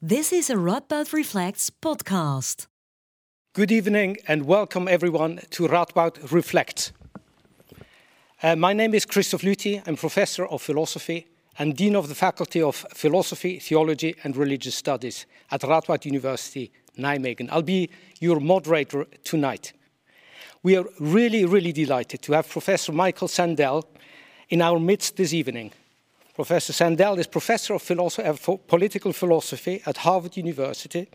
This is a Radboud Reflects podcast. Good evening and welcome everyone to Radboud Reflects. Uh, my name is Christoph Lüthy. I'm professor of philosophy and dean of the Faculty of Philosophy, Theology and Religious Studies at Radboud University, Nijmegen. I'll be your moderator tonight. We are really, really delighted to have Professor Michael Sandel in our midst this evening. Professor Sandel is professor of philosophy, political philosophy at Harvard University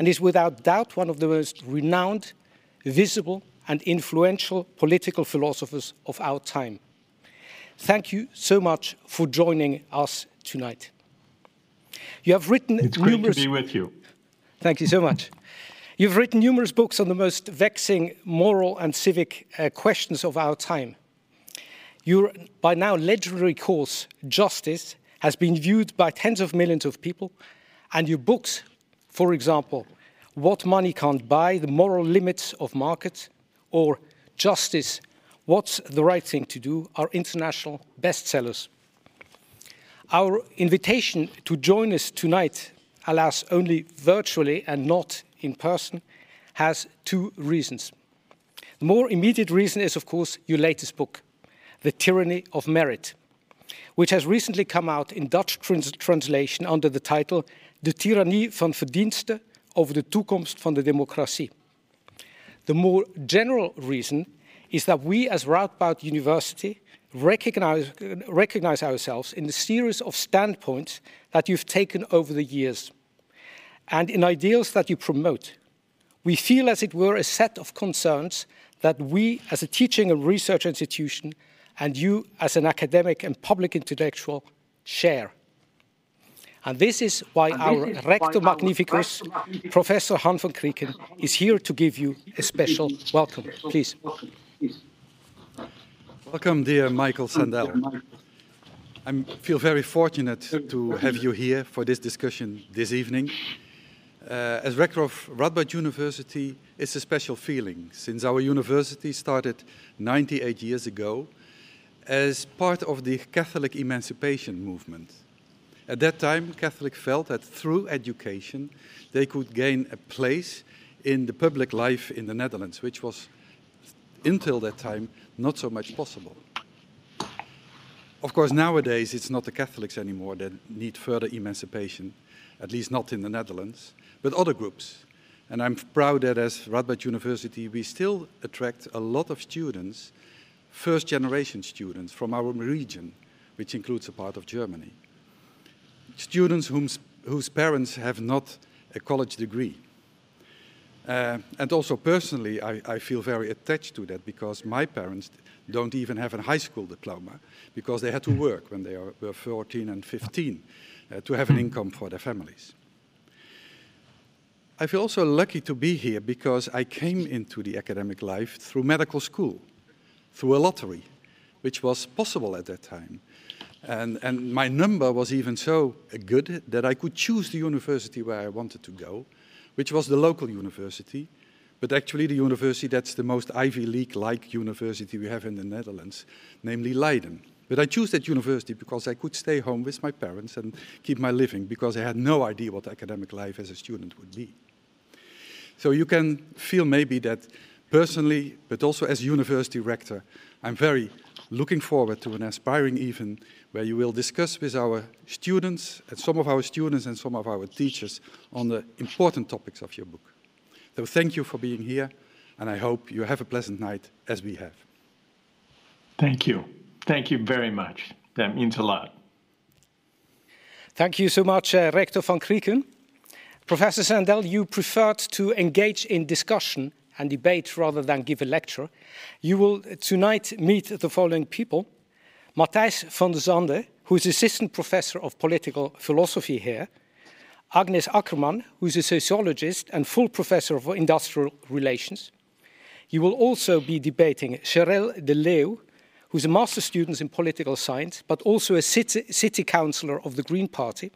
and is without doubt one of the most renowned, visible, and influential political philosophers of our time. Thank you so much for joining us tonight. You have written it's numerous. Great to be with you. Thank you so much. You've written numerous books on the most vexing moral and civic uh, questions of our time. Your by now legendary course, Justice, has been viewed by tens of millions of people, and your books, for example, What Money Can't Buy, The Moral Limits of Markets, or Justice, What's the Right Thing to Do, are international bestsellers. Our invitation to join us tonight, alas, only virtually and not in person, has two reasons. The more immediate reason is, of course, your latest book, the Tyranny of Merit, which has recently come out in Dutch trans translation under the title De Tirannie van Verdienste over de toekomst van de democratie. The more general reason is that we as Radboud University recognize, recognize ourselves in the series of standpoints that you've taken over the years and in ideals that you promote. We feel as it were a set of concerns that we as a teaching and research institution and you, as an academic and public intellectual, share. And this is why and our is Rector why Magnificus, our Professor Han van Krieken, is here to give you a special welcome. Please. Welcome, dear Michael Sandel. I feel very fortunate to have you here for this discussion this evening. Uh, as rector of Radboud University, it's a special feeling since our university started 98 years ago as part of the Catholic emancipation movement. At that time, Catholics felt that through education they could gain a place in the public life in the Netherlands, which was, until that time, not so much possible. Of course, nowadays it's not the Catholics anymore that need further emancipation, at least not in the Netherlands, but other groups. And I'm proud that as Radboud University we still attract a lot of students first generation students from our region, which includes a part of Germany. Students whose parents have not a college degree. Uh, and also personally, I, I, feel very attached to that because my parents don't even have a high school diploma because they had to work when they were 14 and 15 uh, to have an income for their families. I feel also lucky to be here because I came into the academic life through medical school through a lottery, which was possible at that time. And, and my number was even so good that I could choose the university where I wanted to go, which was the local university, but actually the university that's the most Ivy League-like university we have in the Netherlands, namely Leiden. But I chose that university because I could stay home with my parents and keep my living because I had no idea what academic life as a student would be. So you can feel maybe that personally, but also as university rector, I'm very looking forward to an aspiring even where you will discuss with our students and some of our students and some of our teachers on the important topics of your book. So thank you for being here, and I hope you have a pleasant night as we have. Thank you. Thank you very much. That means a lot. Thank you so much, uh, Rector van Krieken. Professor Sandel, you preferred to engage in discussion and debate rather than give a lecture, you will tonight meet the following people. Matthijs van der Zande, who is assistant professor of political philosophy here. Agnes Akkerman, who is a sociologist and full professor of industrial relations. You will also be debating Cherelle de Leeuw, who's a master student in political science, but also a city, city councillor of the Green Party.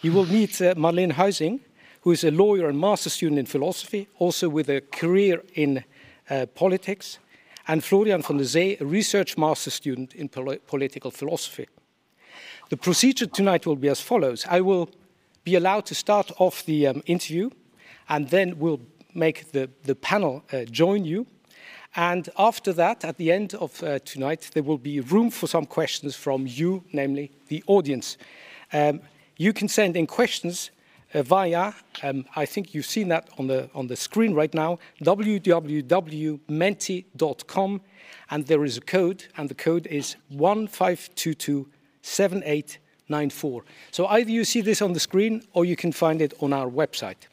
You will meet uh, Marleen Huizing, who is a lawyer and master student in philosophy, also with a career in uh, politics, and Florian van der Zee, a research master student in pol political philosophy. The procedure tonight will be as follows. I will be allowed to start off the um, interview, and then we'll make the, the panel uh, join you. And after that, at the end of uh, tonight, there will be room for some questions from you, namely the audience. Um, you can send in questions via, um, I think you've seen that on the, on the screen right now, www.menti.com, and there is a code, and the code is 15227894. So either you see this on the screen or you can find it on our website.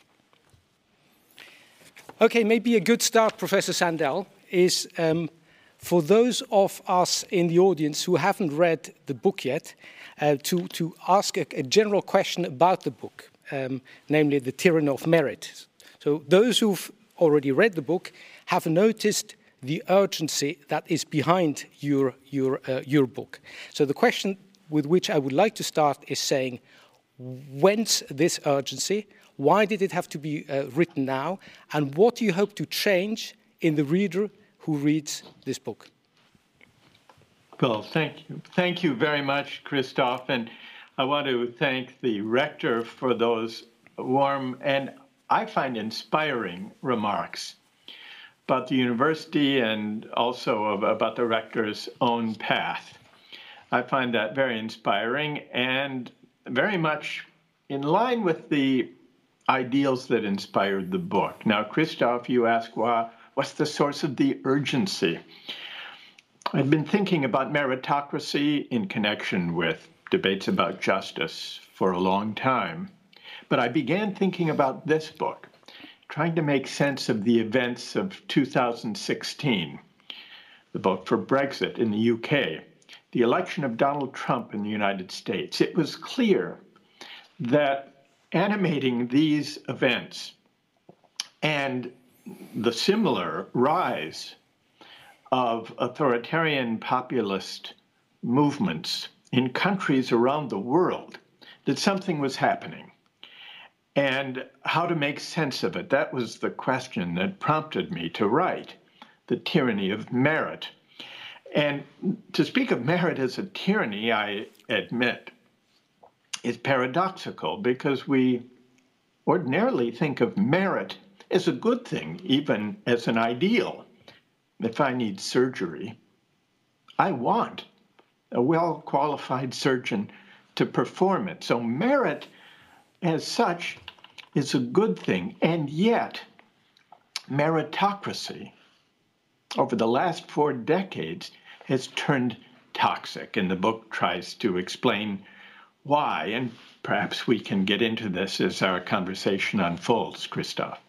Okay, maybe a good start, Professor Sandel, is um, for those of us in the audience who haven't read the book yet, uh, to, to ask a, a, general question about the book, um, namely The Tyranny of Merit. So, those who've already read the book have noticed the urgency that is behind your, your, uh, your book. So, the question with which I would like to start is saying, whence this urgency? Why did it have to be uh, written now? And what do you hope to change in the reader who reads this book? Well, thank you. Thank you very much, Christoph. And I want to thank the rector for those warm and I find inspiring remarks about the university and also about the rector's own path. I find that very inspiring and very much in line with the ideals that inspired the book. Now, Christoph, you ask, well, what's the source of the urgency? I've been thinking about meritocracy in connection with debates about justice for a long time, but I began thinking about this book, trying to make sense of the events of 2016, the vote for Brexit in the UK, the election of Donald Trump in the United States. It was clear that animating these events and the similar rise of authoritarian populist movements in countries around the world that something was happening and how to make sense of it. That was the question that prompted me to write The Tyranny of Merit. And to speak of merit as a tyranny, I admit, is paradoxical because we ordinarily think of merit as a good thing, even as an ideal. If I need surgery, I want a well qualified surgeon to perform it. So, merit as such is a good thing. And yet, meritocracy over the last four decades has turned toxic. And the book tries to explain why, and perhaps we can get into this as our conversation unfolds, Christoph.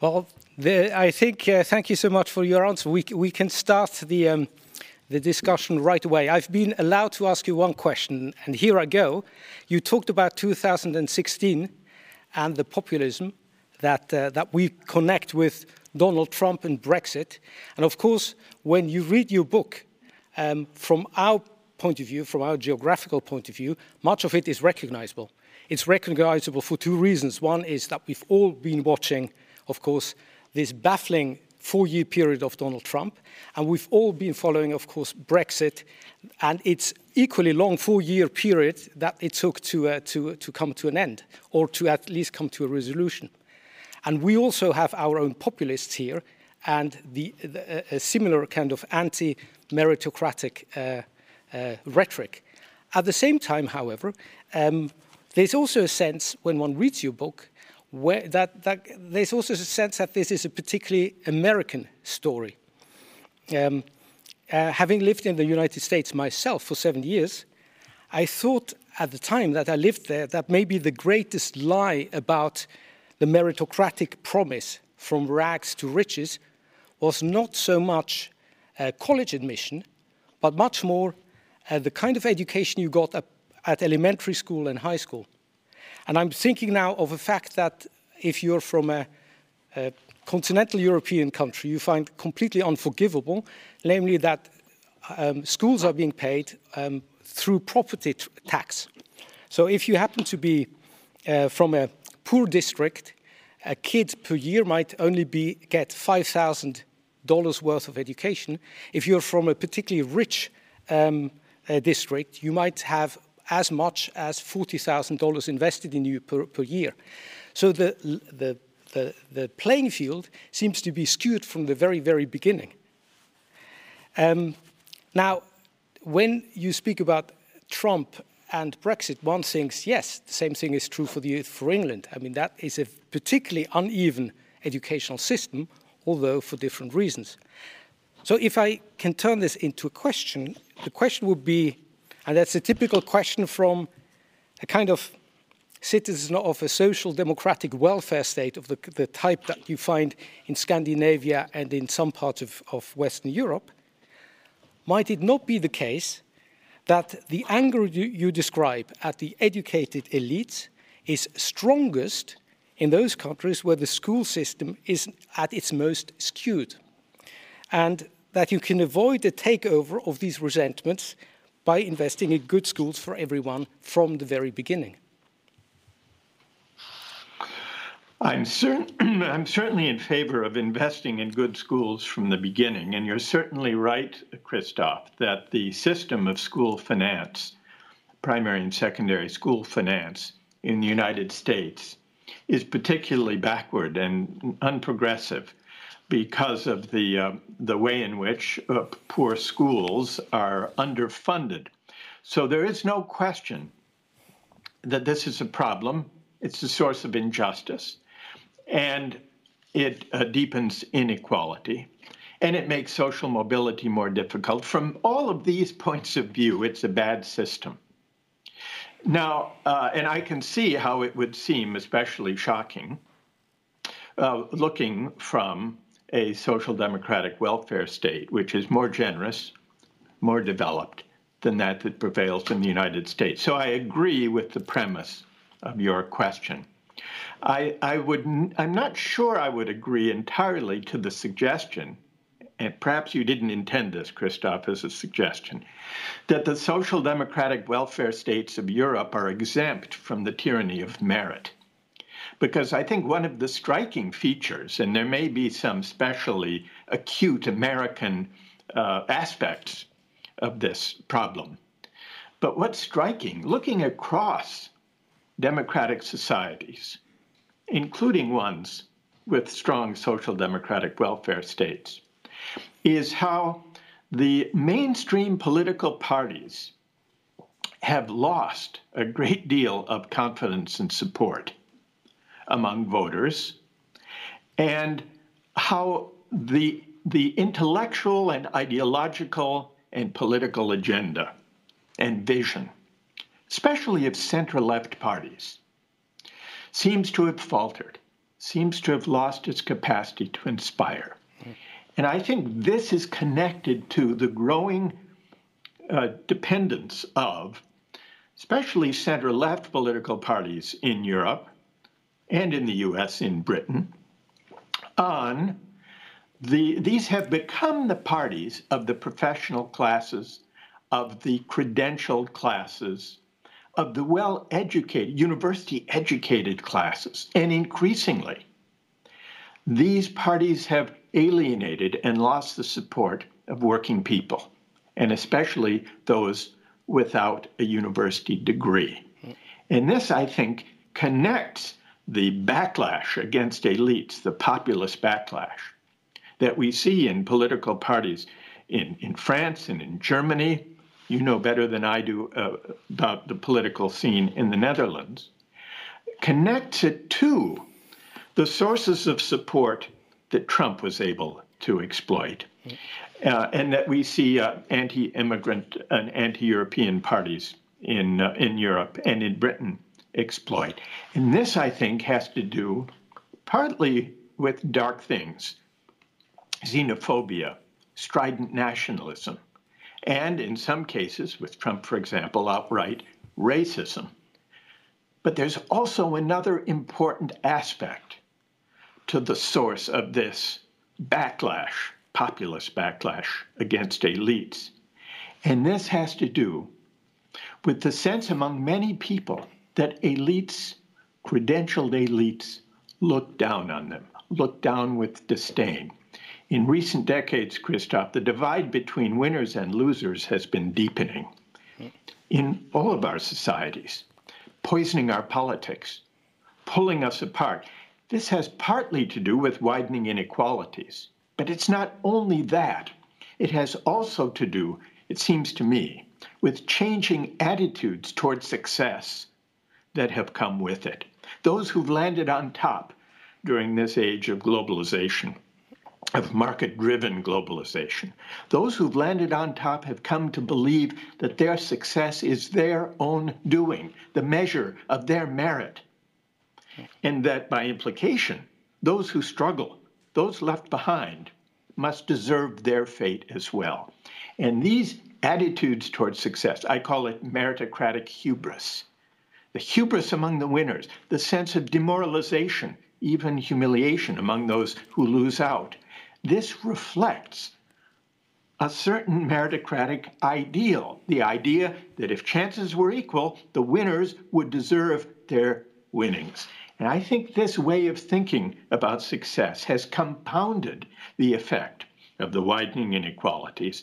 Well, the, I think, uh, thank you so much for your answer. We, we can start the, um, the discussion right away. I've been allowed to ask you one question, and here I go. You talked about 2016 and the populism that, uh, that we connect with Donald Trump and Brexit. And of course, when you read your book, um, from our point of view, from our geographical point of view, much of it is recognizable. It's recognizable for two reasons. One is that we've all been watching, of course, this baffling four year period of Donald Trump, and we've all been following, of course, Brexit and its equally long four year period that it took to, uh, to, to come to an end, or to at least come to a resolution. And we also have our own populists here and the, the, a similar kind of anti meritocratic uh, uh, rhetoric. At the same time, however, um, there's also a sense when one reads your book where that, that there's also a sense that this is a particularly American story. Um, uh, having lived in the United States myself for seven years, I thought at the time that I lived there that maybe the greatest lie about the meritocratic promise from rags to riches was not so much uh, college admission, but much more uh, the kind of education you got at, at elementary school and high school. And I'm thinking now of a fact that if you're from a, a continental European country, you find completely unforgivable, namely that um, schools are being paid um, through property tax. So if you happen to be uh, from a poor district, a kid per year might only be, get $5,000 worth of education. If you're from a particularly rich um, uh, district, you might have as much as $40,000 invested in you per, per year. So the, the, the, the, playing field seems to be skewed from the very, very beginning. Um, now, when you speak about Trump and Brexit, one thinks, yes, the same thing is true for, the, for England. I mean, that is a particularly uneven educational system, although for different reasons. So if I can turn this into a question, the question would be, and that's a typical question from a kind of citizen of a social democratic welfare state of the, the type that you find in Scandinavia and in some parts of, of Western Europe, might it not be the case that the anger you, you describe at the educated elites is strongest in those countries where the school system is at its most skewed? And that you can avoid the takeover of these resentments by investing in good schools for everyone from the very beginning. I'm, I'm, certainly in favor of investing in good schools from the beginning. And you're certainly right, Christoph, that the system of school finance, primary and secondary school finance in the United States, is particularly backward and unprogressive because of the, uh, the way in which uh, poor schools are underfunded. So there is no question that this is a problem. It's a source of injustice and it uh, deepens inequality and it makes social mobility more difficult. From all of these points of view, it's a bad system. Now, uh, and I can see how it would seem especially shocking uh, looking from a social democratic welfare state, which is more generous, more developed than that that prevails in the United States. So I agree with the premise of your question. I, I would, I'm not sure I would agree entirely to the suggestion, and perhaps you didn't intend this, Christoph, as a suggestion, that the social democratic welfare states of Europe are exempt from the tyranny of merit. Because I think one of the striking features, and there may be some specially acute American uh, aspects of this problem, but what's striking, looking across democratic societies, including ones with strong social democratic welfare states, is how the mainstream political parties have lost a great deal of confidence and support among voters, and how the, the intellectual and ideological and political agenda and vision, especially of center left parties, seems to have faltered, seems to have lost its capacity to inspire. And I think this is connected to the growing uh, dependence of, especially center left political parties in Europe and in the US, in Britain, on the, these have become the parties of the professional classes, of the credentialed classes, of the well educated, university educated classes. And increasingly, these parties have alienated and lost the support of working people, and especially those without a university degree. Hmm. And this, I think, connects the backlash against elites, the populist backlash that we see in political parties in, in France and in Germany you know better than I do uh, about the political scene in the Netherlands, connects it to the sources of support that Trump was able to exploit. Uh, and that we see uh, anti-immigrant and anti-European parties in uh, in Europe and in Britain exploit. And this, I think, has to do partly with dark things, xenophobia, strident nationalism, and in some cases, with Trump, for example, outright racism. But there's also another important aspect to the source of this backlash, populist backlash against elites. And this has to do with the sense among many people that elites, credentialed elites, look down on them, look down with disdain. In recent decades, Christoph, the divide between winners and losers has been deepening. in all of our societies, poisoning our politics, pulling us apart. This has partly to do with widening inequalities, but it's not only that. It has also to do, it seems to me, with changing attitudes toward success that have come with it. Those who've landed on top during this age of globalization, of market driven globalization. Those who've landed on top have come to believe that their success is their own doing, the measure of their merit. And that by implication, those who struggle, those left behind, must deserve their fate as well. And these attitudes towards success, I call it meritocratic hubris. The hubris among the winners, the sense of demoralization, even humiliation among those who lose out. This reflects a certain meritocratic ideal the idea that if chances were equal, the winners would deserve their winnings. And I think this way of thinking about success has compounded the effect of the widening inequalities,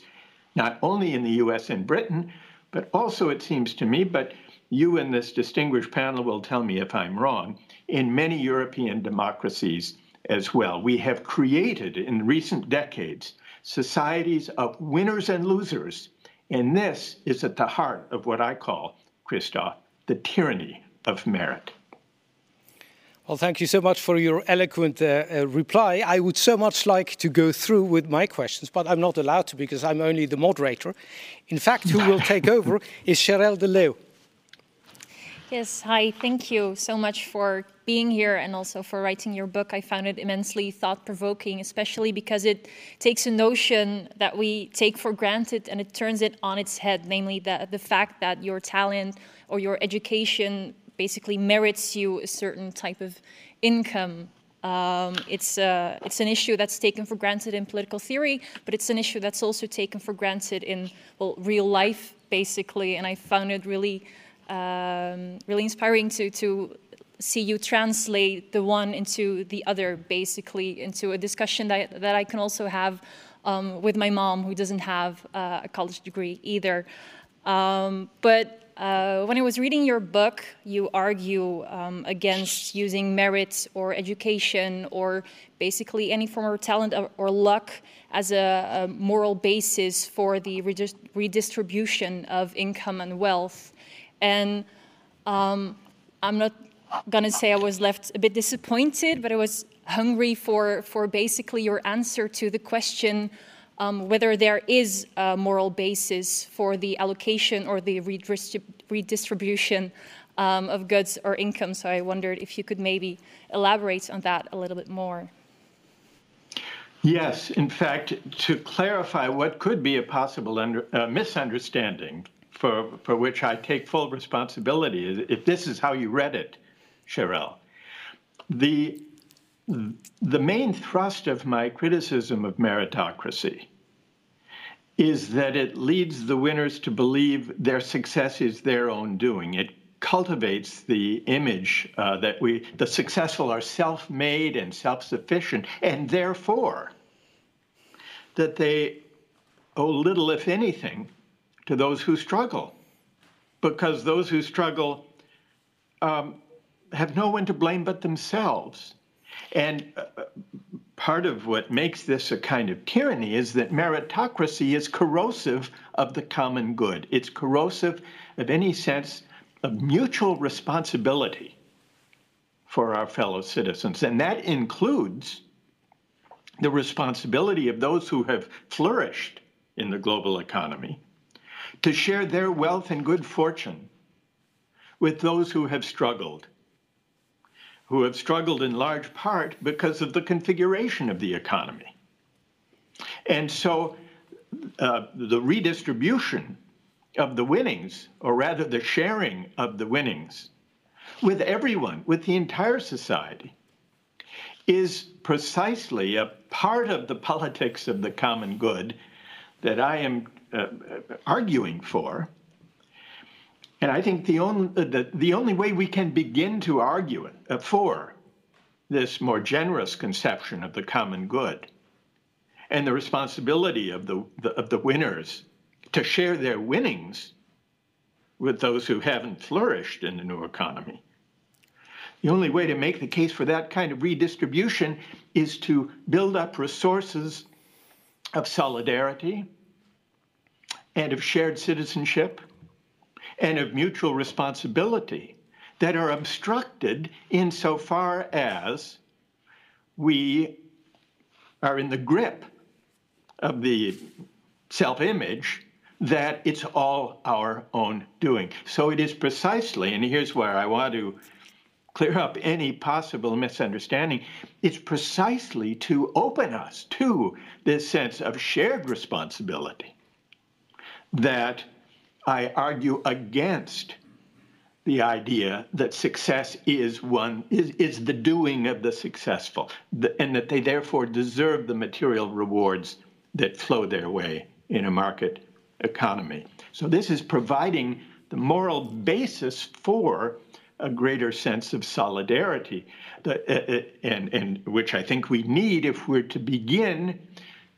not only in the US and Britain, but also, it seems to me, but you and this distinguished panel will tell me if I'm wrong, in many European democracies as well. We have created in recent decades societies of winners and losers, and this is at the heart of what I call, Christoph, the tyranny of merit. Well, thank you so much for your eloquent uh, uh, reply. I would so much like to go through with my questions, but I'm not allowed to because I'm only the moderator. In fact, who will take over is Cherelle de Leeuw. Yes, hi, thank you so much for being here and also for writing your book. I found it immensely thought provoking, especially because it takes a notion that we take for granted and it turns it on its head, namely that the fact that your talent or your education basically merits you a certain type of income. Um, it's, uh, it's an issue that's taken for granted in political theory, but it's an issue that's also taken for granted in well, real life, basically. And I found it really, um, really inspiring to, to see you translate the one into the other, basically, into a discussion that, that I can also have um, with my mom, who doesn't have uh, a college degree either. Um, but uh, when I was reading your book, you argue um, against using merit or education or basically any form of talent or, luck as a, a, moral basis for the redistribution of income and wealth. And um, I'm not to say I was left a bit disappointed, but I was hungry for, for basically your answer to the question um, whether there is a moral basis for the allocation or the redistrib redistribution um, of goods or income. So I wondered if you could maybe elaborate on that a little bit more. Yes, in fact, to clarify what could be a possible under, uh, misunderstanding for, for which I take full responsibility, if this is how you read it, Cheryl. the the main thrust of my criticism of meritocracy is that it leads the winners to believe their success is their own doing. It cultivates the image uh, that we, the successful, are self made and self sufficient, and therefore that they owe little, if anything, to those who struggle. Because those who struggle um, have no one to blame but themselves. And uh, part of what makes this a kind of tyranny is that meritocracy is corrosive of the common good. It's corrosive of any sense of mutual responsibility for our fellow citizens. And that includes the responsibility of those who have flourished in the global economy to share their wealth and good fortune with those who have struggled who have struggled in large part because of the configuration of the economy. And so uh, the redistribution of the winnings, or rather the sharing of the winnings, with everyone, with the entire society, is precisely a part of the politics of the common good that I am uh, arguing for and I think the only, uh, the, the only way we can begin to argue it, uh, for this more generous conception of the common good and the responsibility of the, the, of the winners to share their winnings with those who haven't flourished in the new economy. The only way to make the case for that kind of redistribution is to build up resources of solidarity and of shared citizenship and of mutual responsibility that are obstructed insofar as we are in the grip of the self image that it's all our own doing. So it is precisely, and here's where I want to clear up any possible misunderstanding, it's precisely to open us to this sense of shared responsibility that I argue against the idea that success is one is, is the doing of the successful and that they therefore deserve the material rewards that flow their way in a market economy. So this is providing the moral basis for a greater sense of solidarity uh, uh, and, and which i think we need if we're to begin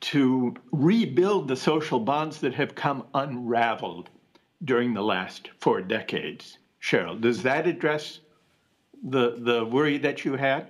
to rebuild the social bonds that have come unraveled during the last four decades Cheryl, does that address the the worry that you had?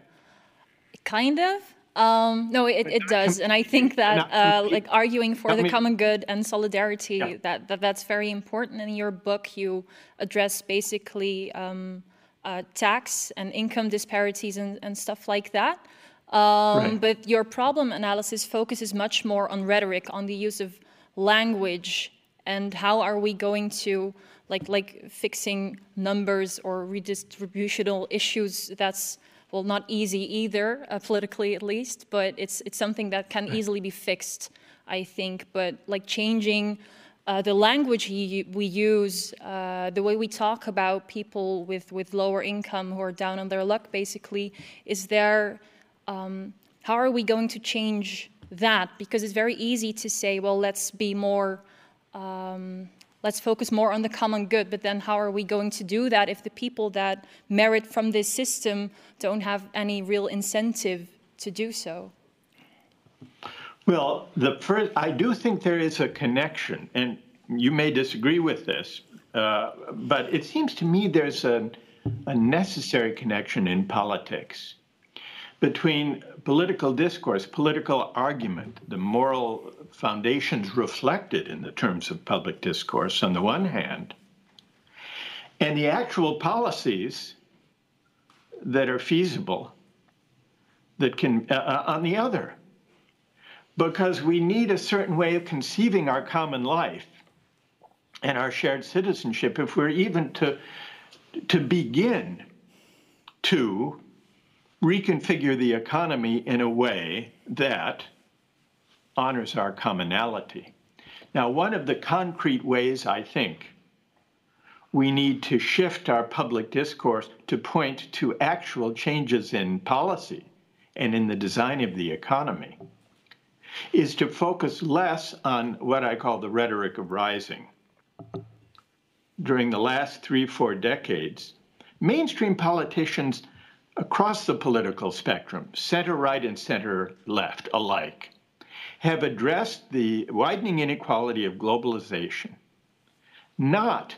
Kind of. Um, no, it, it does, and I think that uh, like arguing for the common good and solidarity yeah. that, that that's very important. In your book, you address basically um, uh, tax and income disparities and, and stuff like that. Um, right. But your problem analysis focuses much more on rhetoric, on the use of language, and how are we going to like like fixing numbers or redistributional issues. That's well not easy either uh, politically at least but it's it's something that can easily be fixed i think. But like changing uh, the language we use, uh, the way we talk about people with, with lower income who are down on their luck, basically, is there, um, how are we going to change that? Because it's very easy to say, well, let's be more um, let's focus more on the common good. But then, how are we going to do that if the people that merit from this system don't have any real incentive to do so? Well, the first, I do think there is a connection, and you may disagree with this, uh, but it seems to me there's a, a necessary connection in politics between political discourse, political argument, the moral foundations reflected in the terms of public discourse on the one hand, and the actual policies that are feasible that can uh, uh, on the other. Because we need a certain way of conceiving our common life and our shared citizenship if we're even to to begin to reconfigure the economy in a way that honors our commonality. Now, one of the concrete ways I think we need to shift our public discourse to point to actual changes in policy and in the design of the economy is to focus less on what I call the rhetoric of rising. During the last three, four decades, mainstream politicians across the political spectrum, center right and center left alike, have addressed the widening inequality of globalization not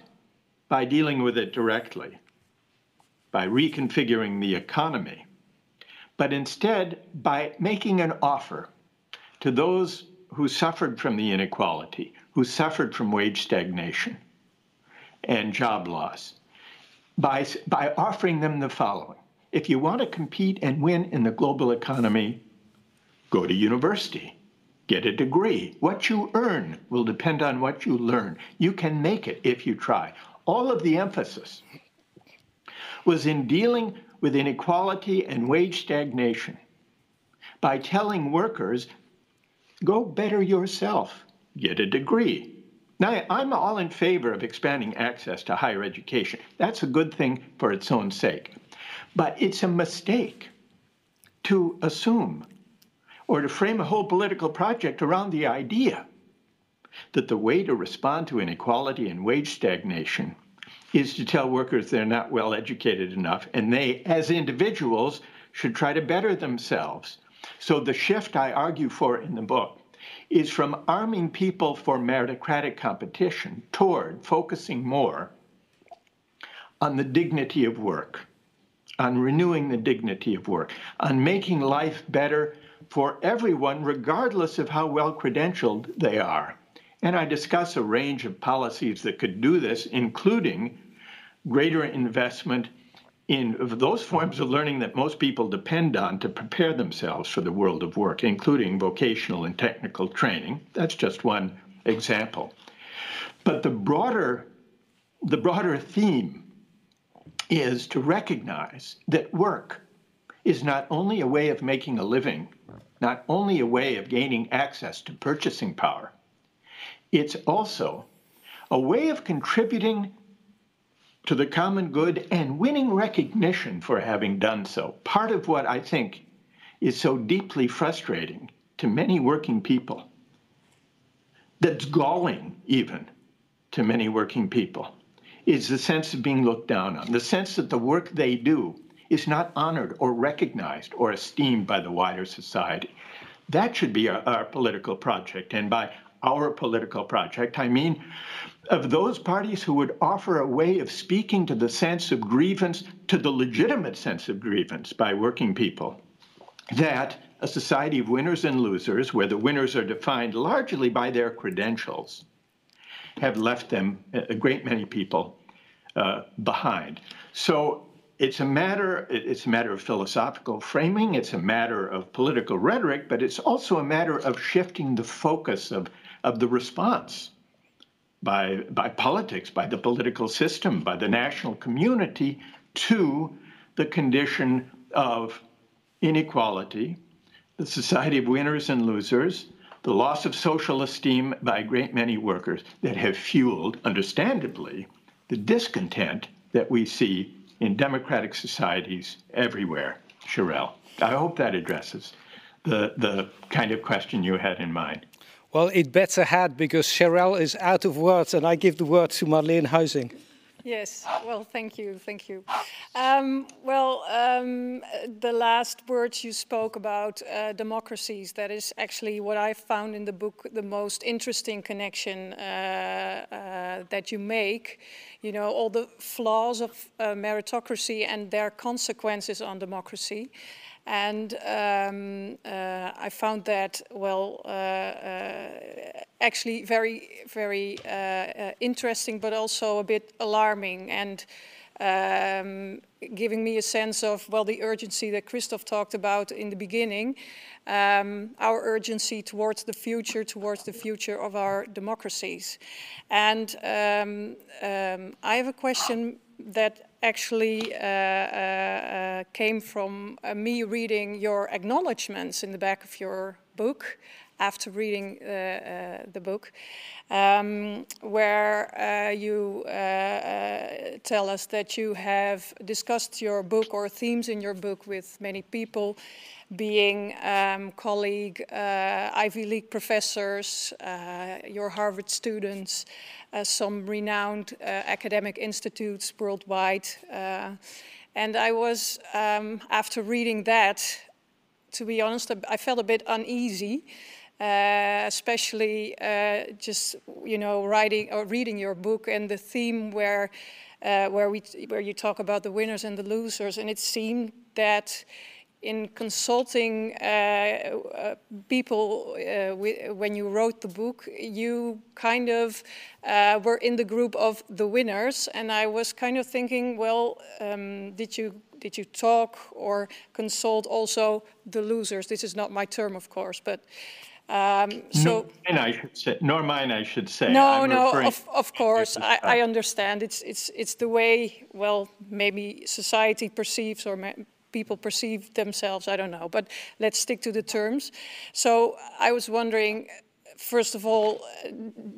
by dealing with it directly, by reconfiguring the economy, but instead by making an offer to those who suffered from the inequality, who suffered from wage stagnation and job loss, by, by offering them the following if you want to compete and win in the global economy, go to university, get a degree. What you earn will depend on what you learn. You can make it if you try. All of the emphasis was in dealing with inequality and wage stagnation by telling workers, go better yourself, get a degree. Now, I'm all in favor of expanding access to higher education. That's a good thing for its own sake. But it's a mistake to assume or to frame a whole political project around the idea that the way to respond to inequality and wage stagnation is to tell workers they're not well educated enough and they, as individuals, should try to better themselves. So the shift I argue for in the book is from arming people for meritocratic competition toward focusing more on the dignity of work, on renewing the dignity of work, on making life better for everyone, regardless of how well credentialed they are. And I discuss a range of policies that could do this, including greater investment in those forms of learning that most people depend on to prepare themselves for the world of work, including vocational and technical training. That's just one example. But the broader, the broader theme is to recognize that work is not only a way of making a living, not only a way of gaining access to purchasing power, it's also a way of contributing to the common good and winning recognition for having done so. Part of what I think is so deeply frustrating to many working people, that's galling even to many working people, is the sense of being looked down on, the sense that the work they do is not honored or recognized or esteemed by the wider society. That should be our, our political project. And by our political project, I mean of those parties who would offer a way of speaking to the sense of grievance, to the legitimate sense of grievance by working people, that a society of winners and losers, where the winners are defined largely by their credentials, have left them, a great many people, uh, behind. So it's a matter it's a matter of philosophical framing it's a matter of political rhetoric but it's also a matter of shifting the focus of, of the response by, by politics, by the political system, by the national community to the condition of inequality, the society of winners and losers, the loss of social esteem by a great many workers that have fueled, understandably, the discontent that we see in democratic societies everywhere. Cherelle, I hope that addresses the, the kind of question you had in mind. Well, it better had because Cherelle is out of words, and I give the word to Marleen Huizing. Yes, well, thank you, thank you. Um, well, um, the last words you spoke about uh, democracies, that is actually what I found in the book the most interesting connection uh, uh, that you make. You know, all the flaws of uh, meritocracy and their consequences on democracy. And um, uh, I found that, well, uh, uh, actually very, very uh, interesting, but also a bit alarming and um, giving me a sense of, well, the urgency that Christoph talked about in the beginning, um, our urgency towards the future, towards the future of our democracies. And um, um I have a question that actually uh, uh, uh, came from me reading your acknowledgements in the back of your book after reading the book, um, where you tell us that you have discussed your book or themes in your book with many people being um, colleague uh, Ivy League professors, uh, your Harvard students, uh, some renowned uh, academic institutes worldwide. Uh, and I was, um, after reading that, to be honest, I felt a bit uneasy. Uh, especially just you know writing or reading your book and the theme where where we where you talk about the winners and the losers, and it seemed that in consulting uh, uh, people uh, when you wrote the book, you kind of uh, were in the group of the winners, and I was kind of thinking, well, um, did you did you talk or consult also the losers? This is not my term, of course, but. Um, so, nor mine, I should say. Nor mine, I should say. No, I'm no, of, of course, I, I, understand. It's it's it's the way, well, maybe society perceives or people perceive themselves, I don't know, but let's stick to the terms. So I was wondering, first of all,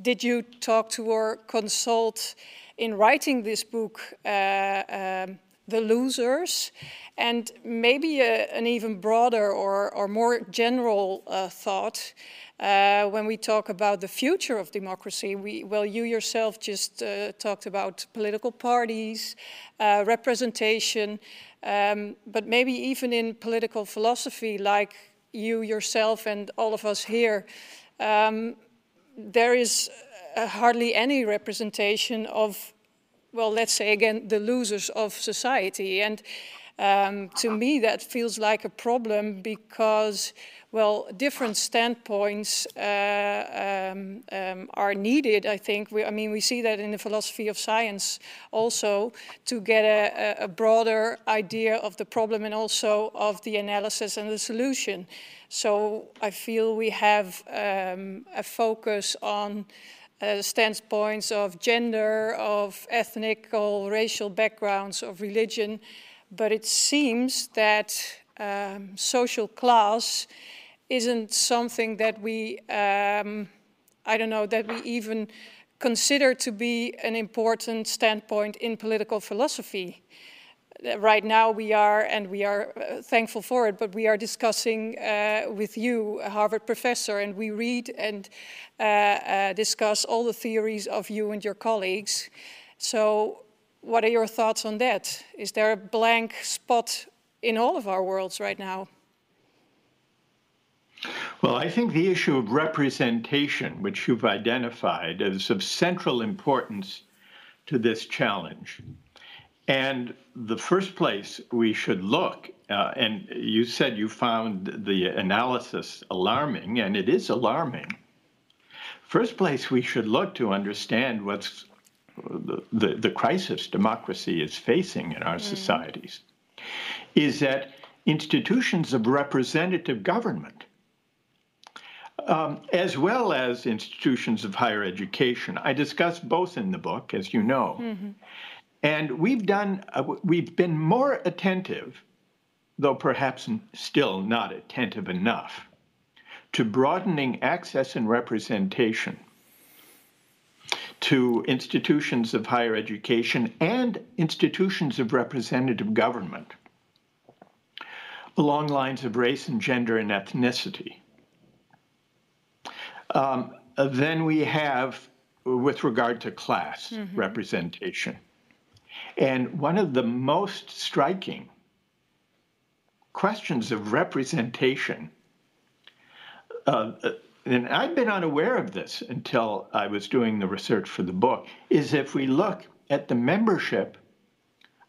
did you talk to or consult in writing this book uh, um, the losers and maybe a, an even broader or, or more general uh, thought uh, when we talk about the future of democracy, we, well, you yourself just uh, talked about political parties, uh, representation, um, but maybe even in political philosophy, like you yourself and all of us here, um, there is uh, hardly any representation of well, let's say again, the losers of society. And um, to me, that feels like a problem because, well, different standpoints uh, um, um, are needed. I think. We, I mean, we see that in the philosophy of science also to get a, a broader idea of the problem and also of the analysis and the solution. So I feel we have um, a focus on. Uh, standpoints of gender, of ethnic or racial backgrounds, of religion, but it seems that um, social class isn't something that we, um, I don't know, that we even consider to be an important standpoint in political philosophy. Right now, we are, and we are uh, thankful for it, but we are discussing uh, with you, a Harvard professor, and we read and uh, uh discuss all the theories of you and your colleagues. So what are your thoughts on that? Is there a blank spot in all of our worlds right now? Well, I think the issue of representation, which you've identified, is of central importance to this challenge. And the first place we should look, uh, and you said you found the analysis alarming, and it is alarming. First place we should look to understand what's the, the, crisis democracy is facing in our mm. societies is that institutions of representative government, um, as well as institutions of higher education, I discuss both in the book, as you know, mm-hmm. and we've done uh, we've been more attentive, though perhaps still not attentive enough, to broadening access and representation to institutions of higher education and institutions of representative government along lines of race and gender and ethnicity. Um, then we have, with regard to class mm-hmm. representation. And one of the most striking questions of representation uh, and I'd been unaware of this until I was doing the research for the book, is if we look at the membership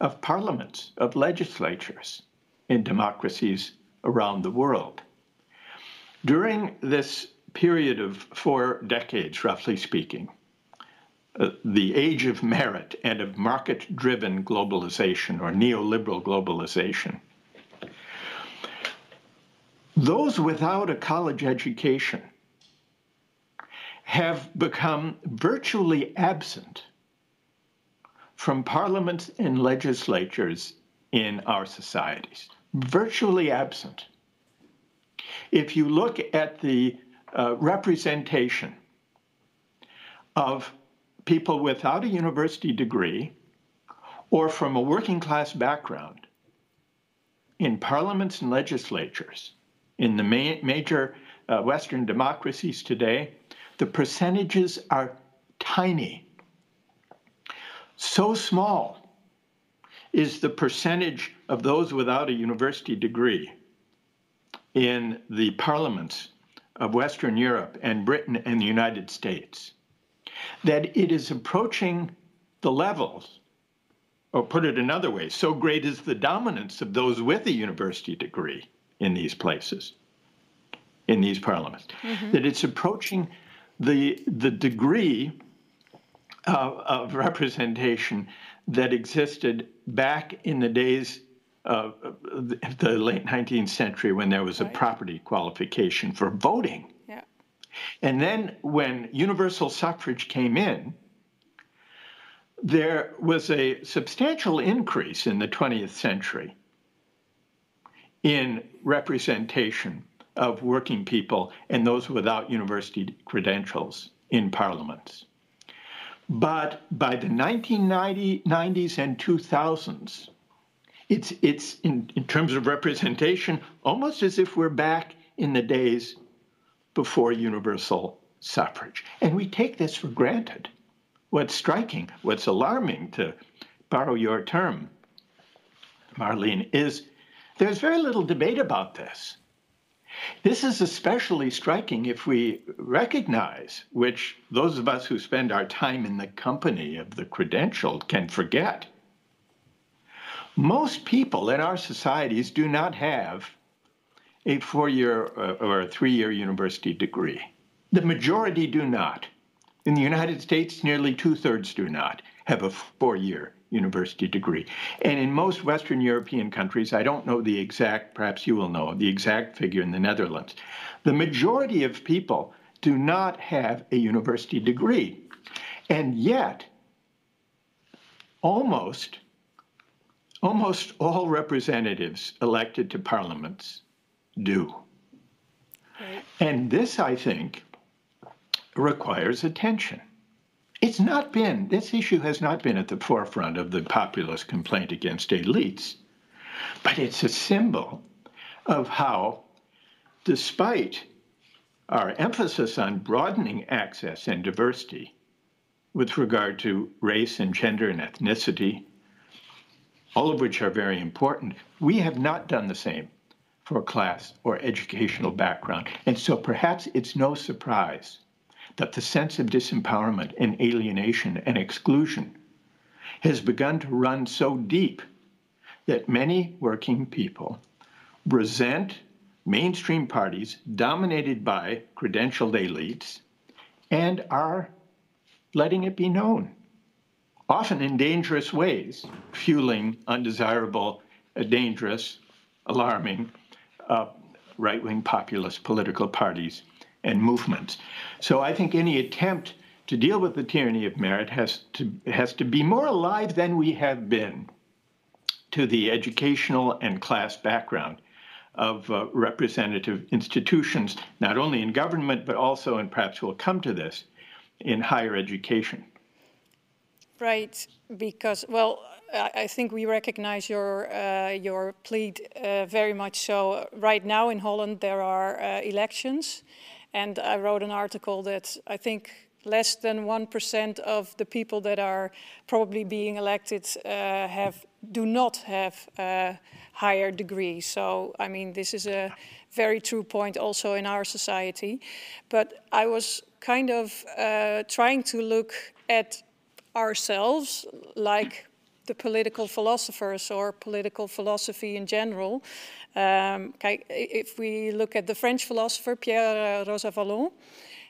of parliaments, of legislatures in democracies around the world. During this period of four decades, roughly speaking, uh, the age of merit and of market driven globalization or neoliberal globalization. Those without a college education have become virtually absent from parliaments and legislatures in our societies. Virtually absent. If you look at the uh, representation of people without a university degree or from a working class background in parliaments and legislatures in the ma- major uh, Western democracies today, the percentages are tiny. So small is the percentage of those without a university degree in the parliaments of Western Europe and Britain and the United States that it is approaching the levels, or put it another way, so great is the dominance of those with a university degree in these places, in these parliaments, mm-hmm. that it's approaching the, the degree of, of representation that existed back in the days of the late 19th century when there was a property qualification for voting. Yeah. And then when universal suffrage came in, there was a substantial increase in the 20th century in representation of working people and those without university credentials in parliaments. But by the 1990s and 2000s, it's, it's in, in terms of representation almost as if we're back in the days before universal suffrage. And we take this for granted. What's striking, what's alarming, to borrow your term, Marlene, is there's very little debate about this. This is especially striking if we recognize, which those of us who spend our time in the company of the credentialed can forget. Most people in our societies do not have a four year uh, or a three year university degree. The majority do not. In the United States, nearly two thirds do not have a four year university degree. And in most Western European countries, I don't know the exact, perhaps you will know the exact figure in the Netherlands, the majority of people do not have a university degree. And yet, almost, almost all representatives elected to parliaments do. Right. And this, I think, requires attention. It's not been, this issue has not been at the forefront of the populist complaint against elites, but it's a symbol of how, despite our emphasis on broadening access and diversity with regard to race and gender and ethnicity, all of which are very important, we have not done the same for class or educational background. And so perhaps it's no surprise that the sense of disempowerment and alienation and exclusion has begun to run so deep that many working people resent mainstream parties dominated by credentialed elites and are letting it be known, often in dangerous ways, fueling undesirable, uh, dangerous, alarming uh, right wing populist political parties and movements. So I think any attempt to deal with the tyranny of merit has to has to be more alive than we have been to the educational and class background of uh, representative institutions, not only in government but also, and perhaps we'll come to this, in higher education. Right, because well, I think we recognize your uh, your plea uh, very much so. Right now in Holland there are uh, elections, and I wrote an article that I think less than 1% of the people that are probably being elected uh, have do not have a higher degree. So, I mean, this is a very true point also in our society. But I was kind of uh, trying to look at ourselves like the political philosophers or political philosophy in general. Um, if we look at the French philosopher Pierre Rosanvallon,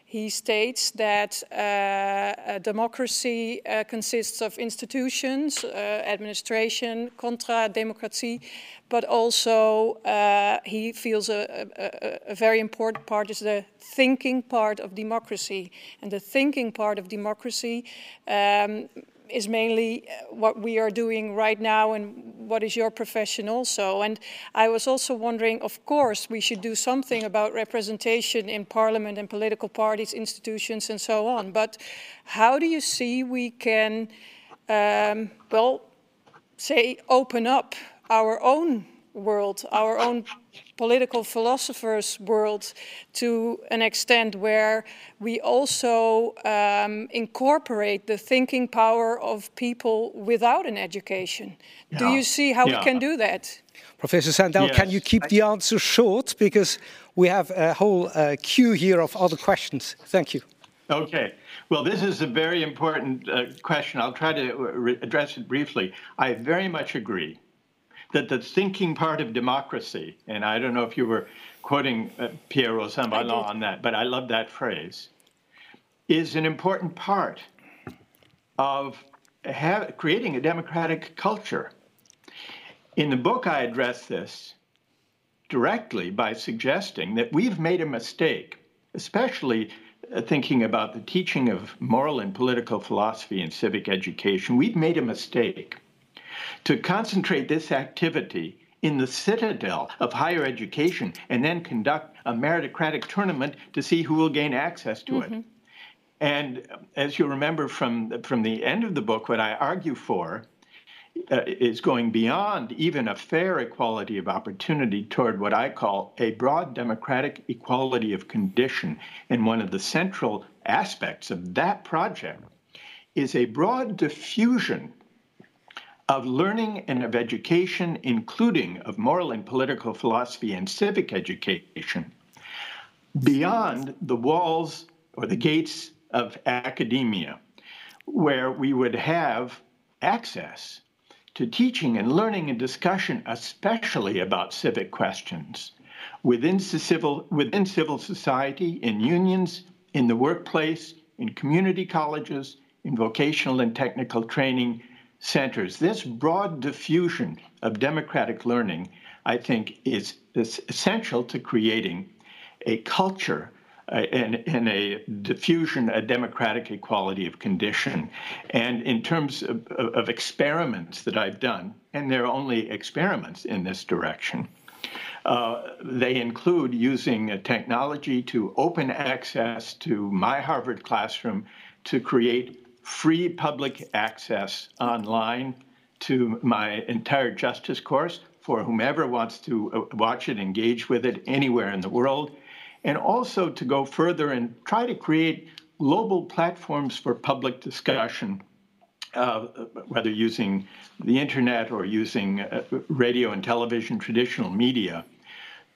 he states that uh, democracy uh, consists of institutions, uh, administration, contra democracy, but also uh, he feels a, a, a, very important part is the thinking part of democracy. And the thinking part of democracy um, is mainly uh, what we are doing right now and what is your profession also. And I was also wondering, of course, we should do something about representation in parliament and political parties, institutions, and so on. But how do you see we can, um, well, say, open up our own world, our own political philosophers' world to an extent where we also um, incorporate the thinking power of people without an education. Yeah. Do you see how yeah. we can do that? Professor Sandel, yes. can you keep the answer short? Because we have a whole uh, queue here of other questions. Thank you. Okay. Well, this is a very important uh, question. I'll try to uh, address it briefly. I very much agree that the thinking part of democracy, and I don't know if you were quoting uh, Pierre Rosanvallon on that, but I love that phrase, is an important part of have, creating a democratic culture. In the book, I address this directly by suggesting that we've made a mistake, especially uh, thinking about the teaching of moral and political philosophy in civic education. We've made a mistake to concentrate this activity in the citadel of higher education and then conduct a meritocratic tournament to see who will gain access to mm-hmm. it. And as you remember from, from the end of the book, what I argue for uh, is going beyond even a fair equality of opportunity toward what I call a broad democratic equality of condition. And one of the central aspects of that project is a broad diffusion of learning and of education, including of moral and political philosophy and civic education, beyond the walls or the gates of academia, where we would have access to teaching and learning and discussion, especially about civic questions, within civil, within civil society, in unions, in the workplace, in community colleges, in vocational and technical training centers. This broad diffusion of democratic learning, I think, is, is essential to creating a culture uh, and, and, a diffusion, a democratic equality of condition. And in terms of, of, experiments that I've done, and there are only experiments in this direction, uh, they include using technology to open access to my Harvard classroom to create free public access online to my entire justice course for whomever wants to uh, watch it, engage with it anywhere in the world, and also to go further and try to create global platforms for public discussion, uh, whether using the internet or using uh, radio and television, traditional media,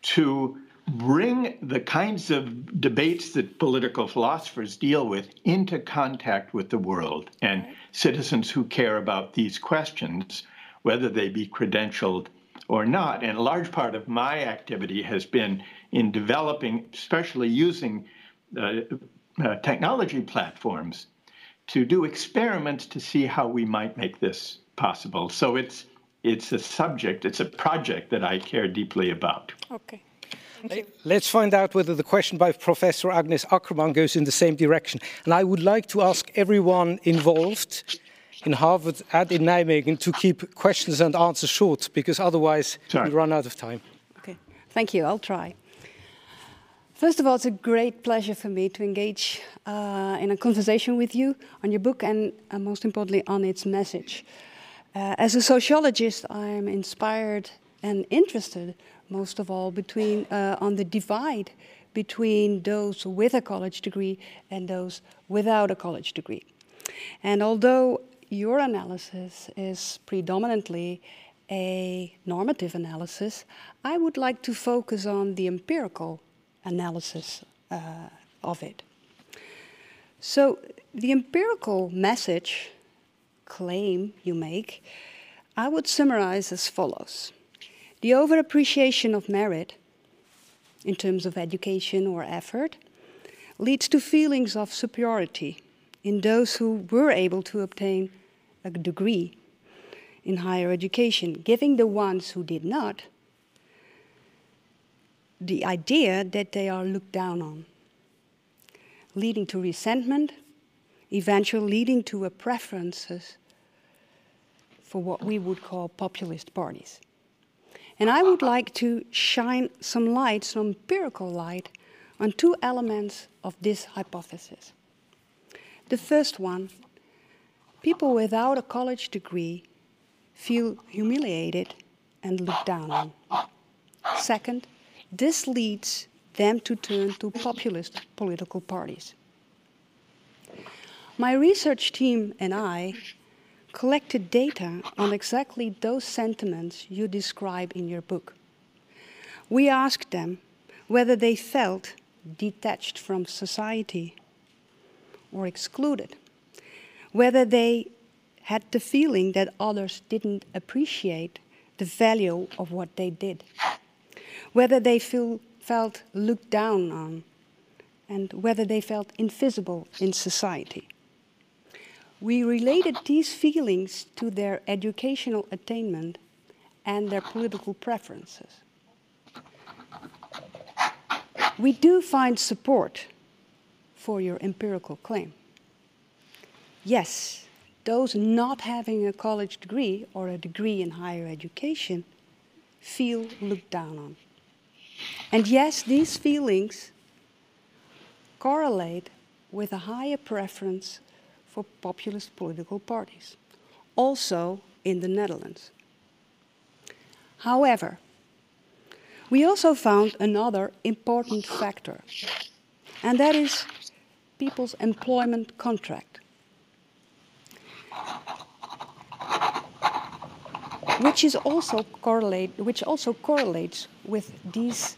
to bring the kinds of debates that political philosophers deal with into contact with the world and citizens who care about these questions, whether they be credentialed or not. And a large part of my activity has been in developing, especially using uh, uh, technology platforms to do experiments to see how we might make this possible. So it's it's a subject, it's a project that I care deeply about. Okay. Let's find out whether the question by Professor Agnes Akkerman goes in the same direction. And I would like to ask everyone involved in Harvard and in Nijmegen to keep questions and answers short, because otherwise Sorry. we run out of time. Okay, thank you. I'll try. First of all, it's a great pleasure for me to engage uh, in a conversation with you on your book and, uh, most importantly, on its message. Uh, as a sociologist, I'm inspired and interested most of all, between uh, on the divide between those with a college degree and those without a college degree. And although your analysis is predominantly a normative analysis, I would like to focus on the empirical analysis uh, of it. So, the empirical message claim you make, I would summarize as follows. The overappreciation of merit, in terms of education or effort, leads to feelings of superiority in those who were able to obtain a degree in higher education, giving the ones who did not the idea that they are looked down on, leading to resentment, eventually leading to a preferences for what we would call populist parties. And I would like to shine some light, some empirical light, on two elements of this hypothesis. The first one people without a college degree feel humiliated and looked down on. Second, this leads them to turn to populist political parties. My research team and I collected data on exactly those sentiments you describe in your book. We asked them whether they felt detached from society or excluded, whether they had the feeling that others didn't appreciate the value of what they did, whether they feel, felt looked down on, and whether they felt invisible in society. We related these feelings to their educational attainment and their political preferences. We do find support for your empirical claim. Yes, those not having a college degree or a degree in higher education feel looked down on. And yes, these feelings correlate with a higher preference for populist political parties, also in the Netherlands. However, we also found another important factor, and that is people's employment contract. which is also correlate, which also correlates with these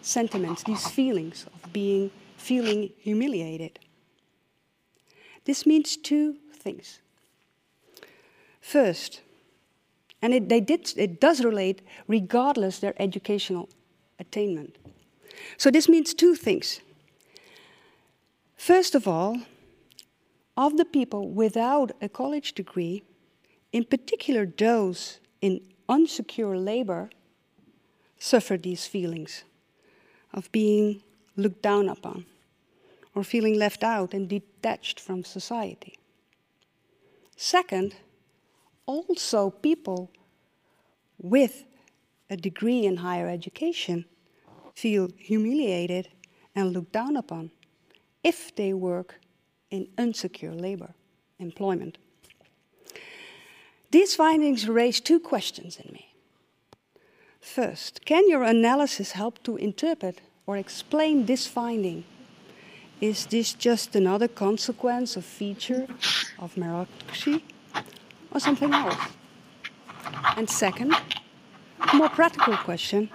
sentiments, these feelings of being feeling humiliated. This means two things. First, and it, they did, it does relate regardless their educational attainment. So this means two things. First of all, of the people without a college degree, in particular those in unsecure labor, suffer these feelings of being looked down upon or feeling left out and detached from society. Second, also people with a degree in higher education feel humiliated and looked down upon if they work in unsecure labor employment. These findings raise two questions in me. First, can your analysis help to interpret or explain this finding? Is this just another consequence, a feature of meritocracy, or something else? And second, a more practical question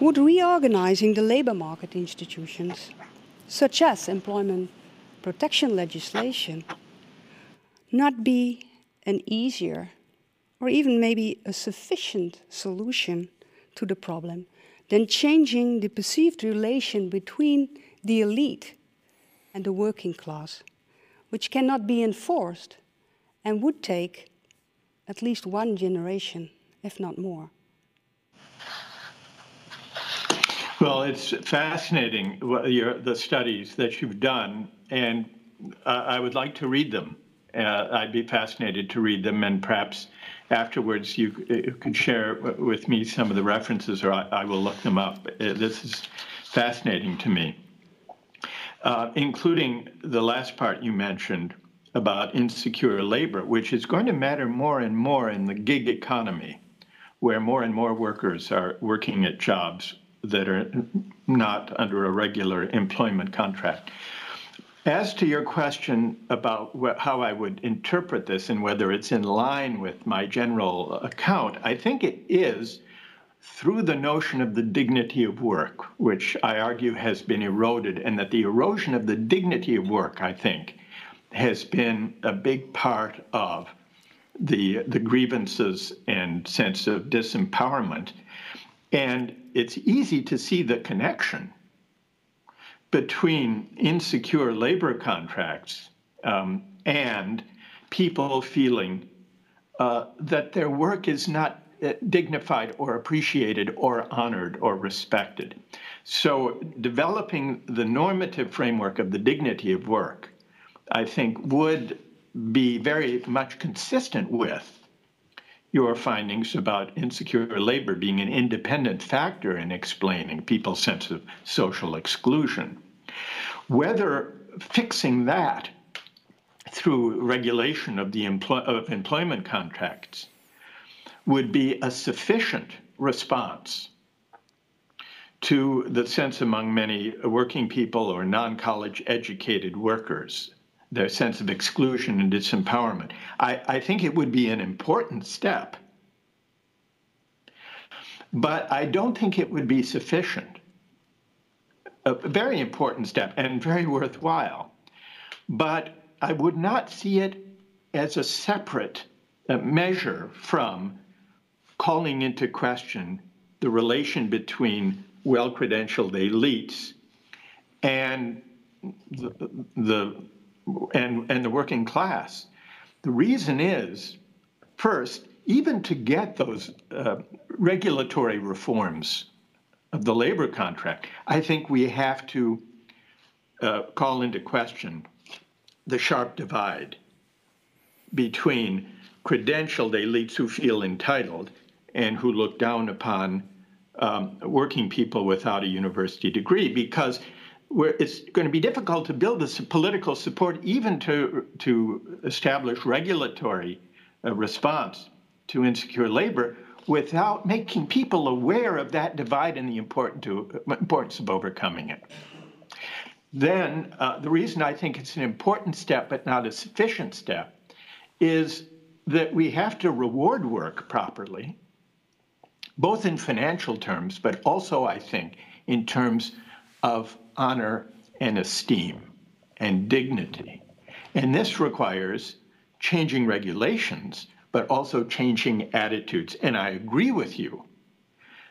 would reorganizing the labor market institutions, such as employment protection legislation, not be an easier or even maybe a sufficient solution to the problem than changing the perceived relation between the elite and the working class, which cannot be enforced and would take at least one generation, if not more. Well, it's fascinating your, the studies that you've done, and uh, I would like to read them. Uh, I'd be fascinated to read them, and perhaps afterwards you, you could share with me some of the references, or I, I will look them up. Uh, this is fascinating to me, uh, including the last part you mentioned about insecure labor, which is going to matter more and more in the gig economy, where more and more workers are working at jobs that are not under a regular employment contract. As to your question about wh- how I would interpret this and whether it's in line with my general account, I think it is through the notion of the dignity of work, which I argue has been eroded, and that the erosion of the dignity of work, I think, has been a big part of the, the grievances and sense of disempowerment. And it's easy to see the connection between insecure labor contracts um, and people feeling uh, that their work is not dignified or appreciated or honored or respected. So, developing the normative framework of the dignity of work, I think, would be very much consistent with your findings about insecure labor being an independent factor in explaining people's sense of social exclusion. Whether fixing that through regulation of the empl- of employment contracts would be a sufficient response to the sense among many working people or non-college educated workers their sense of exclusion and disempowerment. I, I think it would be an important step, but I don't think it would be sufficient. A very important step and very worthwhile, but I would not see it as a separate uh, measure from calling into question the relation between well credentialed elites and the, the and, and the working class. The reason is, first, even to get those uh, regulatory reforms of the labor contract, I think we have to uh, call into question the sharp divide between credentialed elites who feel entitled and who look down upon um, working people without a university degree because it's going to be difficult to build this political support, even to to establish regulatory uh, response to insecure labor, without making people aware of that divide and the important to, importance of overcoming it. Then, uh, the reason I think it's an important step, but not a sufficient step, is that we have to reward work properly, both in financial terms, but also, I think, in terms of honor and esteem and dignity. And this requires changing regulations, but also changing attitudes. And I agree with you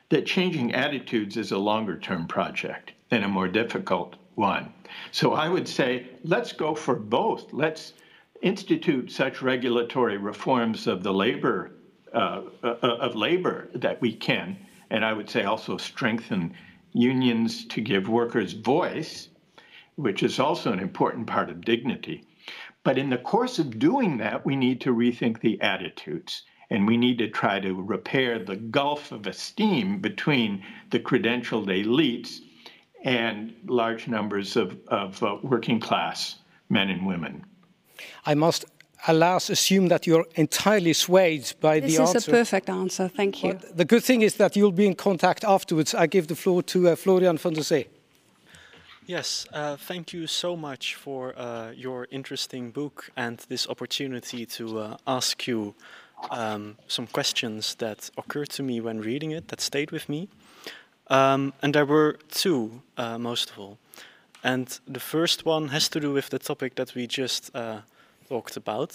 that changing attitudes is a longer term project and a more difficult one. So I would say let's go for both. Let's institute such regulatory reforms of the labor uh, uh, of labor that we can, and I would say also strengthen unions to give workers voice, which is also an important part of dignity. But in the course of doing that, we need to rethink the attitudes. And we need to try to repair the gulf of esteem between the credentialed elites and large numbers of, of uh, working class men and women. I must, alas, assume that you're entirely swayed by this the answer. This is a perfect answer, thank you. the good thing is that you'll be in contact afterwards. I give the floor to uh, Florian van der Zee. Yes, uh, thank you so much for uh, your interesting book and this opportunity to uh, ask you um, some questions that occurred to me when reading it, that stayed with me. Um, and there were two, uh, most of all. And the first one has to do with the topic that we just uh, talked about.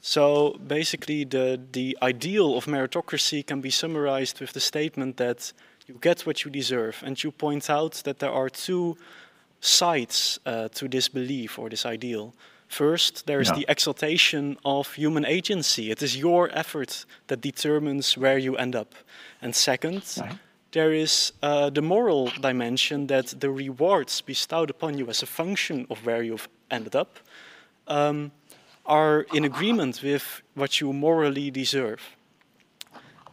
So basically, the, the ideal of meritocracy can be summarized with the statement that you get what you deserve. And you point out that there are two sides uh, to this belief or this ideal. First, there is yeah. the exaltation of human agency. It is your effort that determines where you end up. And second, right there is uh, the moral dimension that the rewards bestowed upon you as a function of where you've ended up um, are in agreement with what you morally deserve.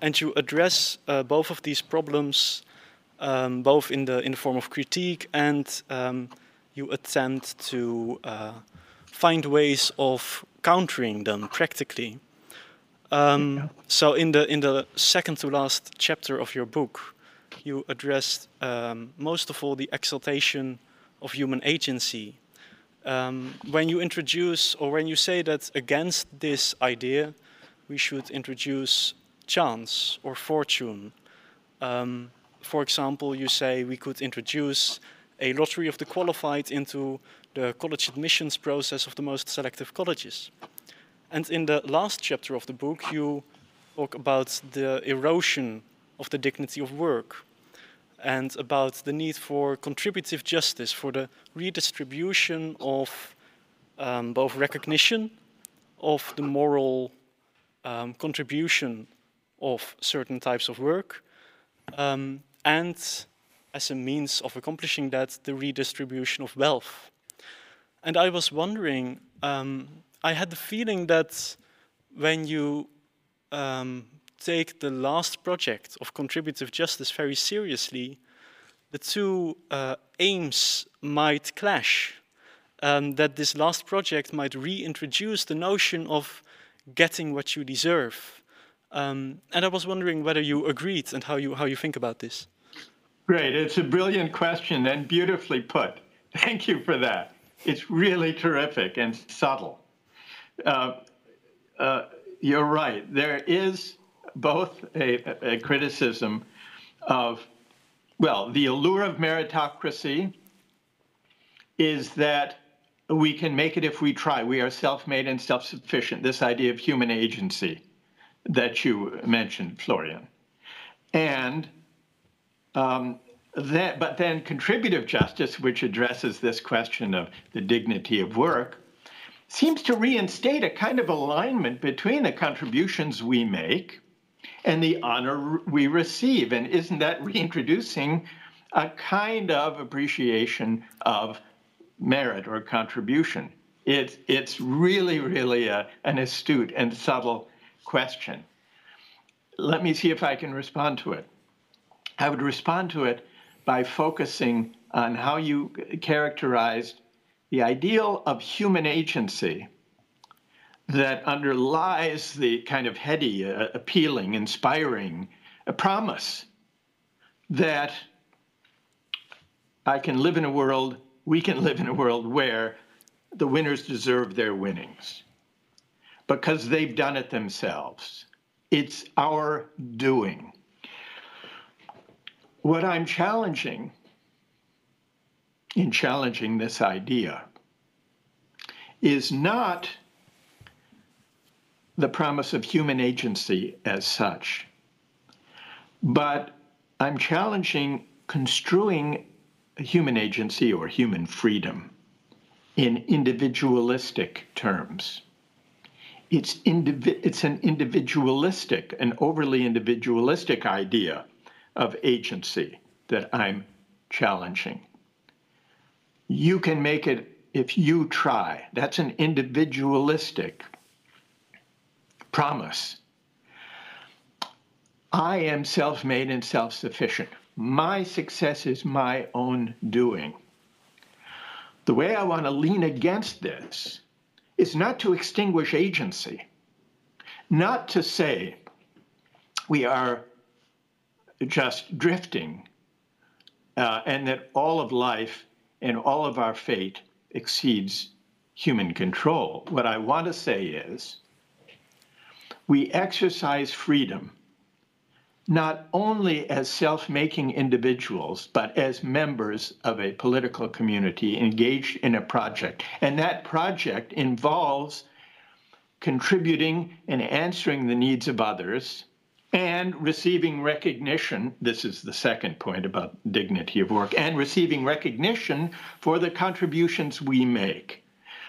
And you address uh, both of these problems, um, both in the, in the form of critique and um, you attempt to uh, find ways of countering them practically. Um, so, in the in the second to last chapter of your book, you addressed um, most of all the exaltation of human agency. Um, when you introduce, or when you say that against this idea, we should introduce chance or fortune. Um, for example, you say we could introduce a lottery of the qualified into the college admissions process of the most selective colleges. And in the last chapter of the book, you talk about the erosion of the dignity of work and about the need for contributive justice, for the redistribution of um, both recognition of the moral um, contribution of certain types of work, um, and as a means of accomplishing that, the redistribution of wealth. And I was wondering, um, I had the feeling that when you um, take the last project of contributive justice very seriously, the two uh, aims might clash. Um, that this last project might reintroduce the notion of getting what you deserve. Um, and I was wondering whether you agreed and how you, how you think about this. Great. It's a brilliant question and beautifully put. Thank you for that. It's really terrific and subtle. Uh, uh, you're right. There is both a, a criticism of, well, the allure of meritocracy is that we can make it if we try. We are self made and self sufficient. This idea of human agency that you mentioned, Florian. And um, that, but then contributive justice, which addresses this question of the dignity of work, seems to reinstate a kind of alignment between the contributions we make and the honor we receive. And isn't that reintroducing a kind of appreciation of merit or contribution? It's, it's really, really a, an astute and subtle question. Let me see if I can respond to it. I would respond to it by focusing on how you characterized the ideal of human agency that underlies the kind of heady, uh, appealing, inspiring uh, promise that I can live in a world, we can live in a world where the winners deserve their winnings. because they've done it themselves. It's our doing. What I'm challenging in challenging this idea is not the promise of human agency as such, but I'm challenging construing human agency or human freedom in individualistic terms. It's, indivi- it's an individualistic, an overly individualistic idea of agency that I'm challenging. You can make it if you try. That's an individualistic promise. I am self made and self sufficient. My success is my own doing. The way I want to lean against this is not to extinguish agency, not to say we are just drifting uh, and that all of life and all of our fate exceeds human control. What I want to say is we exercise freedom not only as self making individuals, but as members of a political community engaged in a project. And that project involves contributing and answering the needs of others and receiving recognition. This is the second point about dignity of work and receiving recognition for the contributions we make.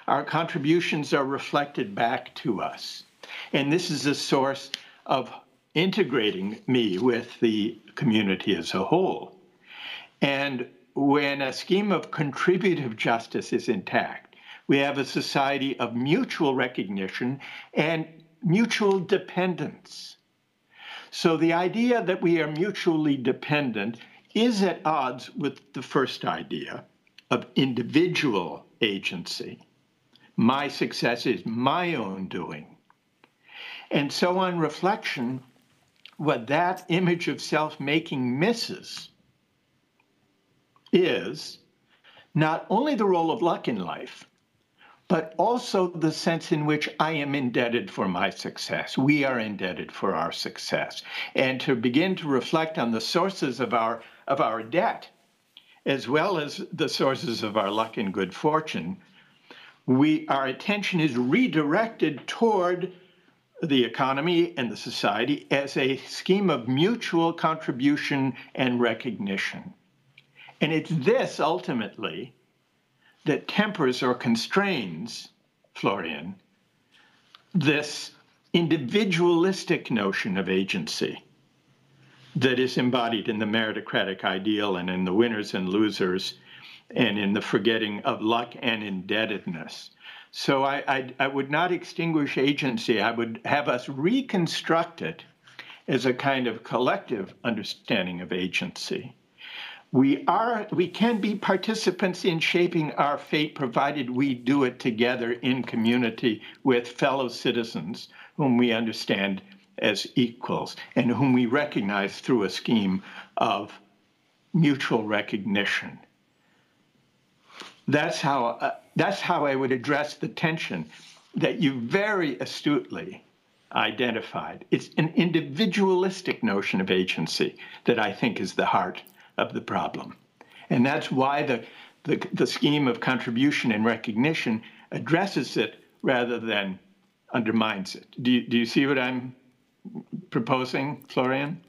Our contributions are reflected back to us. And this is a source of integrating me with the community as a whole. And when a scheme of contributive justice is intact, we have a society of mutual recognition and mutual dependence. So the idea that we are mutually dependent is at odds with the first idea of individual agency. My success is my own doing. And so, on reflection, what that image of self making misses is not only the role of luck in life, but also the sense in which I am indebted for my success. We are indebted for our success. And to begin to reflect on the sources of our, of our debt, as well as the sources of our luck and good fortune, we, our attention is redirected toward the economy and the society as a scheme of mutual contribution and recognition. And it's this ultimately that tempers or constrains, Florian, this individualistic notion of agency that is embodied in the meritocratic ideal and in the winners and losers and in the forgetting of luck and indebtedness. So I, I, I would not extinguish agency. I would have us reconstruct it as a kind of collective understanding of agency. We are we can be participants in shaping our fate provided we do it together in community with fellow citizens whom we understand as equals and whom we recognize through a scheme of mutual recognition. That's how uh, that's how I would address the tension that you very astutely identified. It's an individualistic notion of agency that I think is the heart of the problem. And that's why the, the, the scheme of contribution and recognition addresses it rather than undermines it. Do you, do you see what I'm proposing, Florian?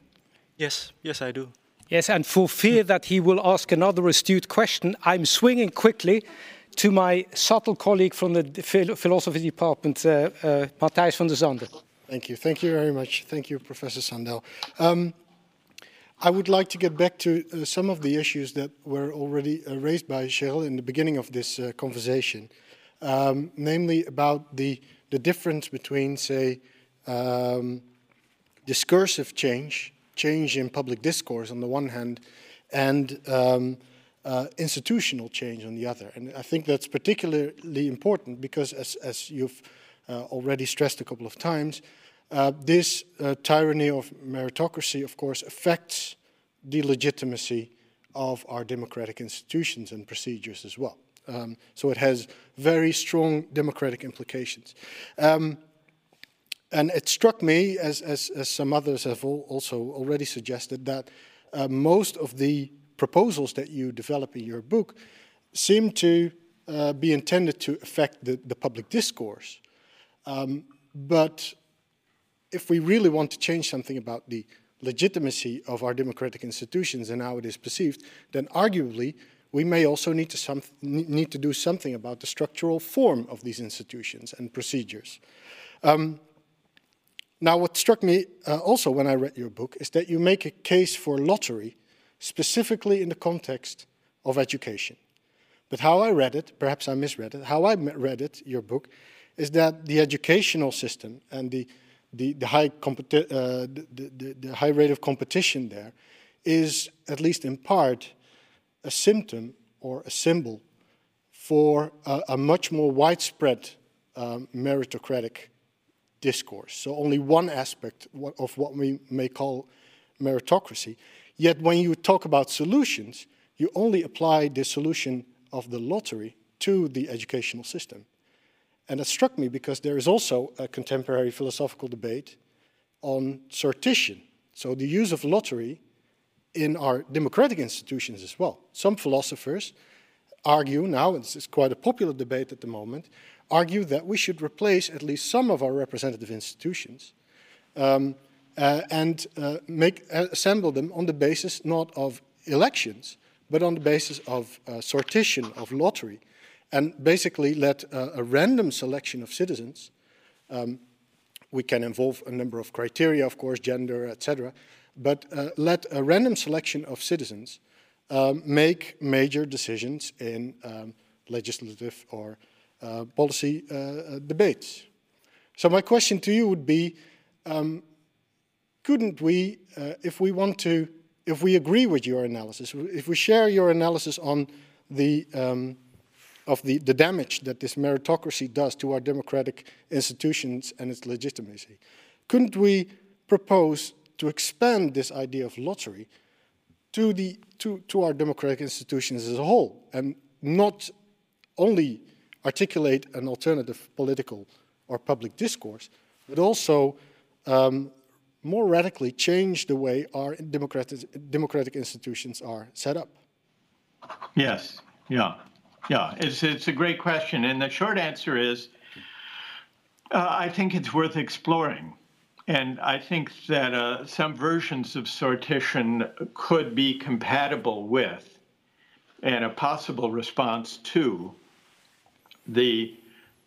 Yes, yes, I do. Yes, and for fear that he will ask another astute question, I'm swinging quickly to my subtle colleague from the philosophy department, uh, uh, Matthijs van der Zande. Thank you. Thank you very much. Thank you, Professor Sandel. Um, I would like to get back to uh, some of the issues that were already uh, raised by Cherelle in the beginning of this uh, conversation, um, namely about the, the difference between, say, um, discursive change, change in public discourse on the one hand, and um, uh, institutional change on the other. And I think that's particularly important because, as, as you've uh, already stressed a couple of times, uh, this uh, tyranny of meritocracy, of course, affects the legitimacy of our democratic institutions and procedures as well. Um, so it has very strong democratic implications. Um, and it struck me, as, as, as some others have also already suggested, that uh, most of the proposals that you develop in your book seem to uh, be intended to affect the, the public discourse. Um, but if we really want to change something about the legitimacy of our democratic institutions and how it is perceived, then arguably we may also need to, some, need to do something about the structural form of these institutions and procedures. Um, now, what struck me uh, also when I read your book is that you make a case for lottery specifically in the context of education. But how I read it, perhaps I misread it, how I read it, your book, is that the educational system and the, the, the high, uh, the, the, the high rate of competition there is, at least in part, a symptom or a symbol for a, a much more widespread um, meritocratic discourse. So only one aspect of what we may call meritocracy. Yet when you talk about solutions, you only apply the solution of the lottery to the educational system. And it struck me because there is also a contemporary philosophical debate on sortition. So the use of lottery in our democratic institutions as well. Some philosophers argue now, it's quite a popular debate at the moment, argue that we should replace at least some of our representative institutions um, uh, and uh, make, uh, assemble them on the basis not of elections, but on the basis of uh, sortition, of lottery, and basically let uh, a random selection of citizens, um, we can involve a number of criteria, of course, gender, etc., but let a random selection of citizens um, make major decisions in um, legislative or uh, policy uh, debates. So my question to you would be, um, couldn't we, if we want to, if we agree with your analysis, if we share your analysis on the um, of the, the damage that this meritocracy does to our democratic institutions and its legitimacy, couldn't we propose to expand this idea of lottery to, the, to, to our democratic institutions as a whole and not only articulate an alternative political or public discourse, but also um, more radically change the way our democratic, democratic institutions are set up? Yes, yeah, yeah. It's, it's a great question. And the short answer is uh, I think it's worth exploring. And I think that uh, some versions of sortition could be compatible with and a possible response to the,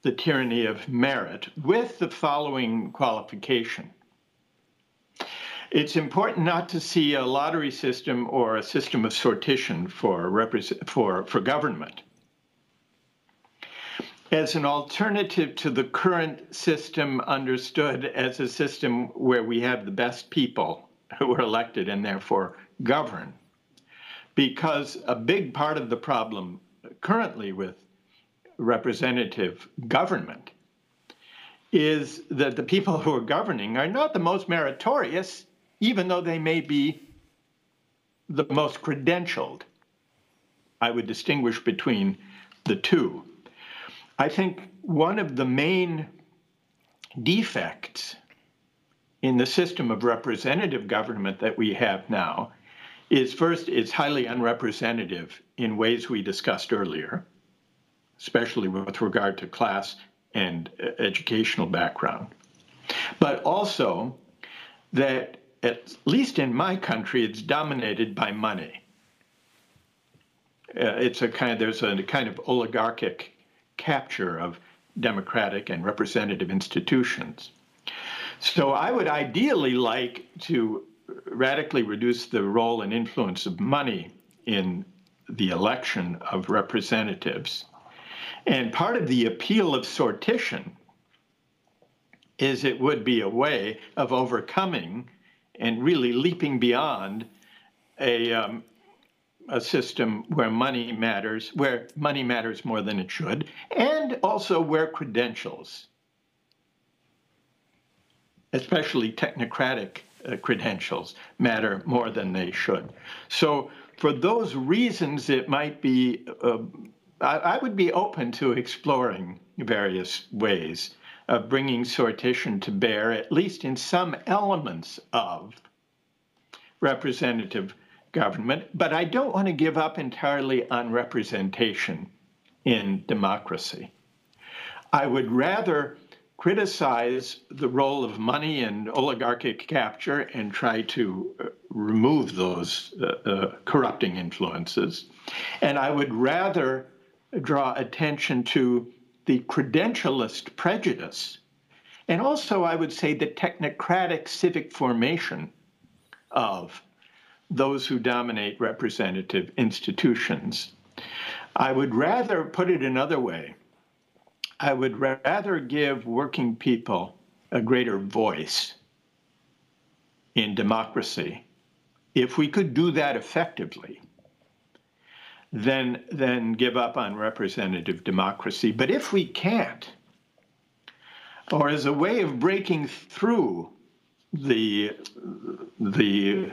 the tyranny of merit with the following qualification. It's important not to see a lottery system or a system of sortition for, for, for government as an alternative to the current system understood as a system where we have the best people who are elected and therefore govern. Because a big part of the problem currently with representative government is that the people who are governing are not the most meritorious, even though they may be the most credentialed. I would distinguish between the two. I think one of the main defects in the system of representative government that we have now is first, it's highly unrepresentative in ways we discussed earlier especially with regard to class and uh, educational background. But also that, at least in my country, it's dominated by money. Uh, it's a kind there's a kind of oligarchic capture of democratic and representative institutions. So I would ideally like to radically reduce the role and influence of money in the election of representatives and part of the appeal of sortition is it would be a way of overcoming and really leaping beyond a, um, a system where money matters, where money matters more than it should, and also where credentials, especially technocratic uh, credentials, matter more than they should. So, for those reasons, it might be uh, I, I would be open to exploring various ways of bringing sortition to bear, at least in some elements of representative government. But I don't want to give up entirely on representation in democracy. I would rather criticize the role of money and oligarchic capture and try to uh, remove those uh, uh, corrupting influences. And I would rather draw attention to the credentialist prejudice. And also, I would say the technocratic civic formation of those who dominate representative institutions. I would rather put it another way. I would rather give working people a greater voice in democracy. If we could do that effectively, then, then give up on representative democracy. But if we can't, or as a way of breaking through the, the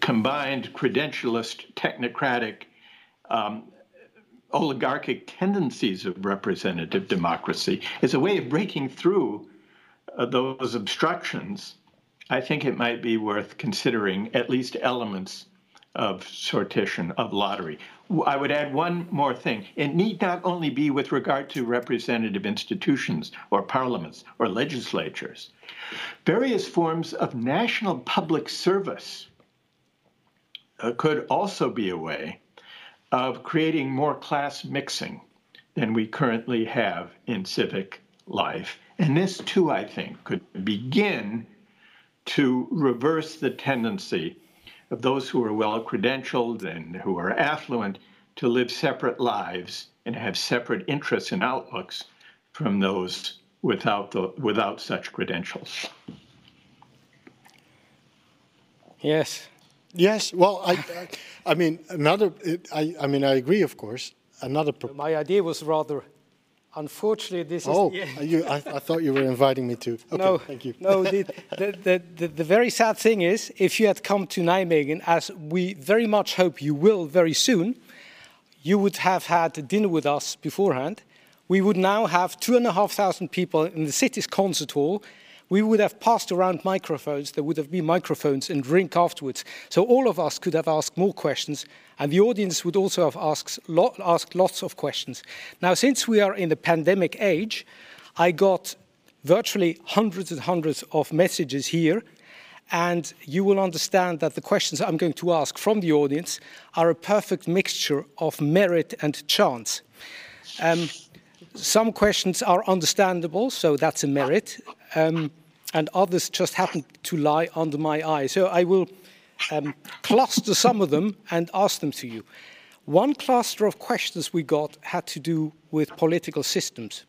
combined credentialist, technocratic, um, oligarchic tendencies of representative democracy, as a way of breaking through uh, those obstructions, I think it might be worth considering at least elements of sortition, of lottery. I would add one more thing. It need not only be with regard to representative institutions or parliaments or legislatures. Various forms of national public service uh, could also be a way of creating more class mixing than we currently have in civic life. And this, too, I think, could begin to reverse the tendency of those who are well credentialed and who are affluent to live separate lives and have separate interests and outlooks from those without, the, without such credentials. Yes. Yes. Well, I, I, I mean, another. I, I mean, I agree, of course. Another. My idea was rather Unfortunately, this is. Oh, I, I, thought you were inviting me to. Okay, no, thank you. no, the, the, the, the, very sad thing is, if you had come to Nijmegen, as we very much hope you will very soon, you would have had dinner with us beforehand. We would now have two and a half thousand people in the city's concert hall we would have passed around microphones. There would have been microphones and drink afterwards. So all of us could have asked more questions, and the audience would also have asked, asked lots of questions. Now, since we are in the pandemic age, I got virtually hundreds and hundreds of messages here, and you will understand that the questions I'm going to ask from the audience are a perfect mixture of merit and chance. Um, some questions are understandable, so that's a merit, um, and others just happen to lie under my eye. So I will um, cluster some of them and ask them to you. One cluster of questions we got had to do with political systems.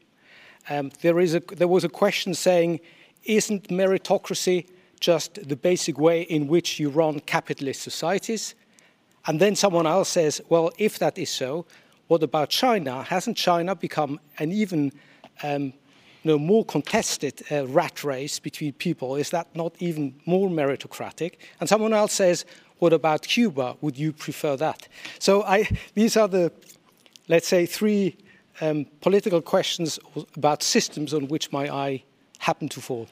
Um, there, is a, there was a question saying, isn't meritocracy just the basic way in which you run capitalist societies? And then someone else says, well, if that is so, what about China? Hasn't China become an even um, know, more contested uh, rat race between people? Is that not even more meritocratic? And someone else says, what about Cuba? Would you prefer that? So I, these are the, let's say, three um, political questions about systems on which my eye happened to fall.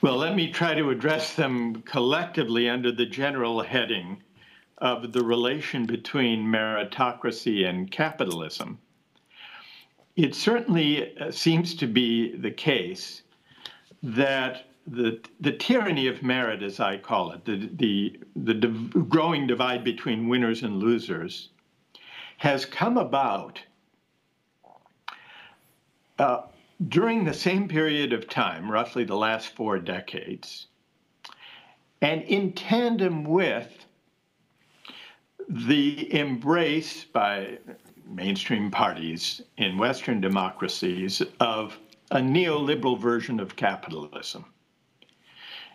Well, let me try to address them collectively under the general heading of the relation between meritocracy and capitalism. It certainly uh, seems to be the case that the, the tyranny of merit, as I call it, the, the, the div- growing divide between winners and losers, has come about uh, during the same period of time, roughly the last four decades, and in tandem with the embrace by mainstream parties in Western democracies of a neoliberal version of capitalism.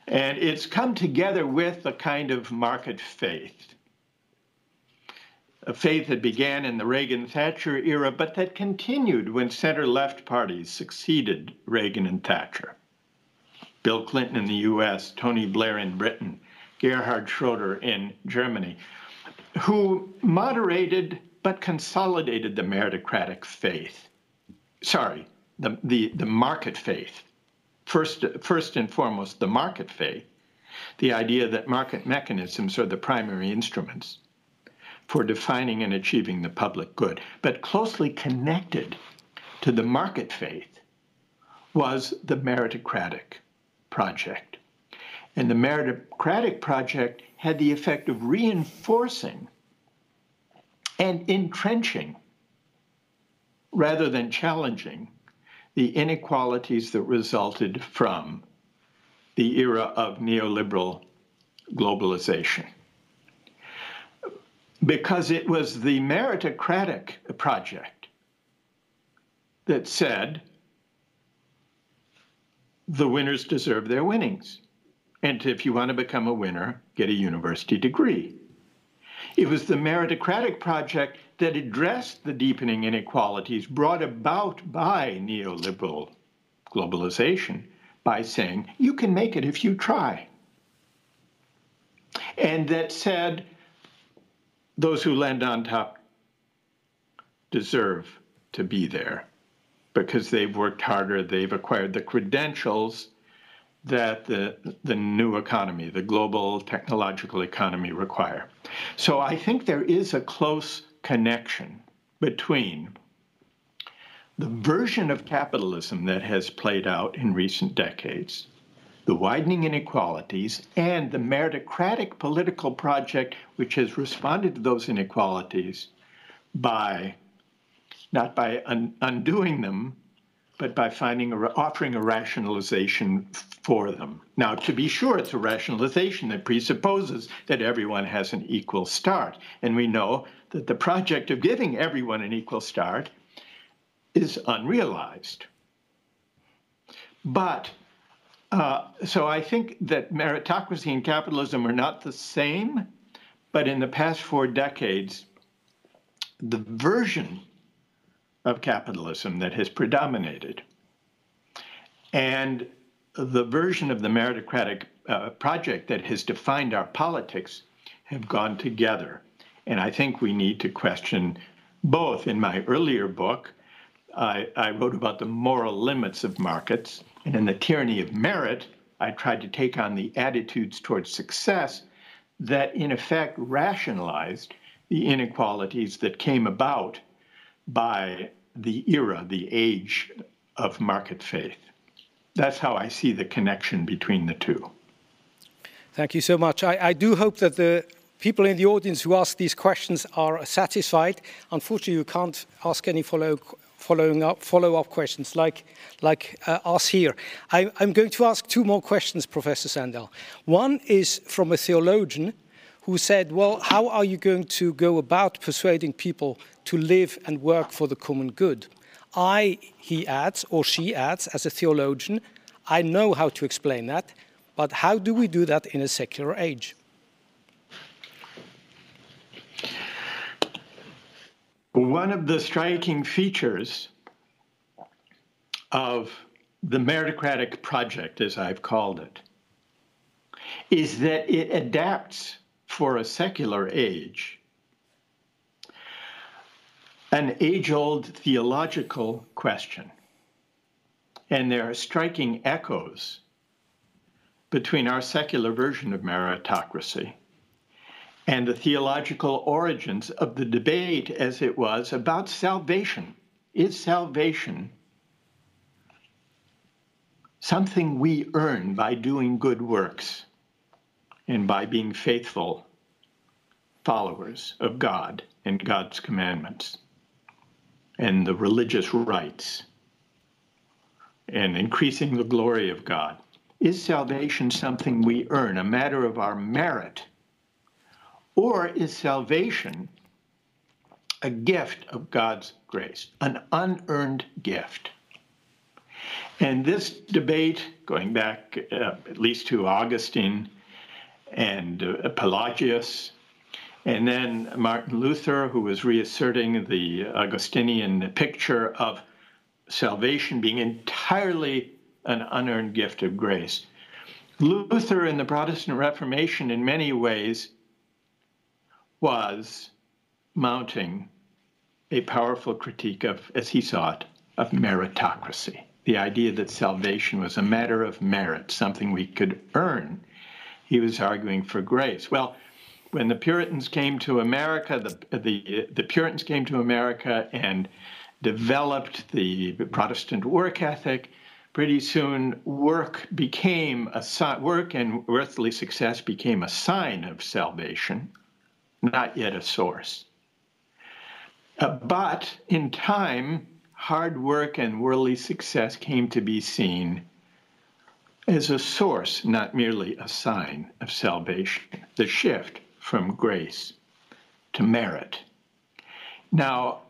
And it's come together with a kind of market faith, a faith that began in the Reagan Thatcher era, but that continued when center left parties succeeded Reagan and Thatcher. Bill Clinton in the US, Tony Blair in Britain, Gerhard Schroeder in Germany who moderated but consolidated the meritocratic faith sorry, the, the, the market faith. First, first and foremost, the market faith, the idea that market mechanisms are the primary instruments for defining and achieving the public good. But closely connected to the market faith was the meritocratic project. And the meritocratic project had the effect of reinforcing and entrenching rather than challenging the inequalities that resulted from the era of neoliberal globalization. Because it was the meritocratic project that said the winners deserve their winnings. And if you want to become a winner, get a university degree. It was the meritocratic project that addressed the deepening inequalities brought about by neoliberal globalization by saying, you can make it if you try. And that said, those who land on top deserve to be there because they've worked harder, they've acquired the credentials that the, the new economy, the global technological economy require. So I think there is a close connection between the version of capitalism that has played out in recent decades, the widening inequalities, and the meritocratic political project which has responded to those inequalities by not by un- undoing them, but by finding a, offering a rationalization for them. Now, to be sure, it's a rationalization that presupposes that everyone has an equal start. And we know that the project of giving everyone an equal start is unrealized. But uh, so I think that meritocracy and capitalism are not the same, but in the past four decades, the version of capitalism that has predominated. And the version of the meritocratic uh, project that has defined our politics have gone together. And I think we need to question both. In my earlier book, I, I wrote about the moral limits of markets. And in The Tyranny of Merit, I tried to take on the attitudes towards success that, in effect, rationalized the inequalities that came about by the era, the age of market faith. That's how I see the connection between the two. Thank you so much. I, I do hope that the people in the audience who ask these questions are satisfied. Unfortunately, you can't ask any follow, following up, follow-up questions like, like uh, us here. I, I'm going to ask two more questions, Professor Sandel. One is from a theologian who said, well, how are you going to go about persuading people to live and work for the common good? I, he adds, or she adds, as a theologian, I know how to explain that, but how do we do that in a secular age? One of the striking features of the meritocratic project, as I've called it, is that it adapts for a secular age an age old theological question. And there are striking echoes between our secular version of meritocracy and the theological origins of the debate as it was about salvation. Is salvation something we earn by doing good works? And by being faithful followers of God and God's commandments and the religious rites and increasing the glory of God. Is salvation something we earn, a matter of our merit? Or is salvation a gift of God's grace, an unearned gift? And this debate, going back uh, at least to Augustine, and uh, Pelagius, and then Martin Luther, who was reasserting the Augustinian picture of salvation being entirely an unearned gift of grace. Luther in the Protestant Reformation, in many ways, was mounting a powerful critique of, as he saw it, of meritocracy, the idea that salvation was a matter of merit, something we could earn. He was arguing for grace. Well, when the Puritans came to America, the, the, the Puritans came to America and developed the Protestant work ethic, pretty soon work became a work and earthly success became a sign of salvation, not yet a source. Uh, but in time, hard work and worldly success came to be seen as a source, not merely a sign of salvation. The shift from grace to merit. Now,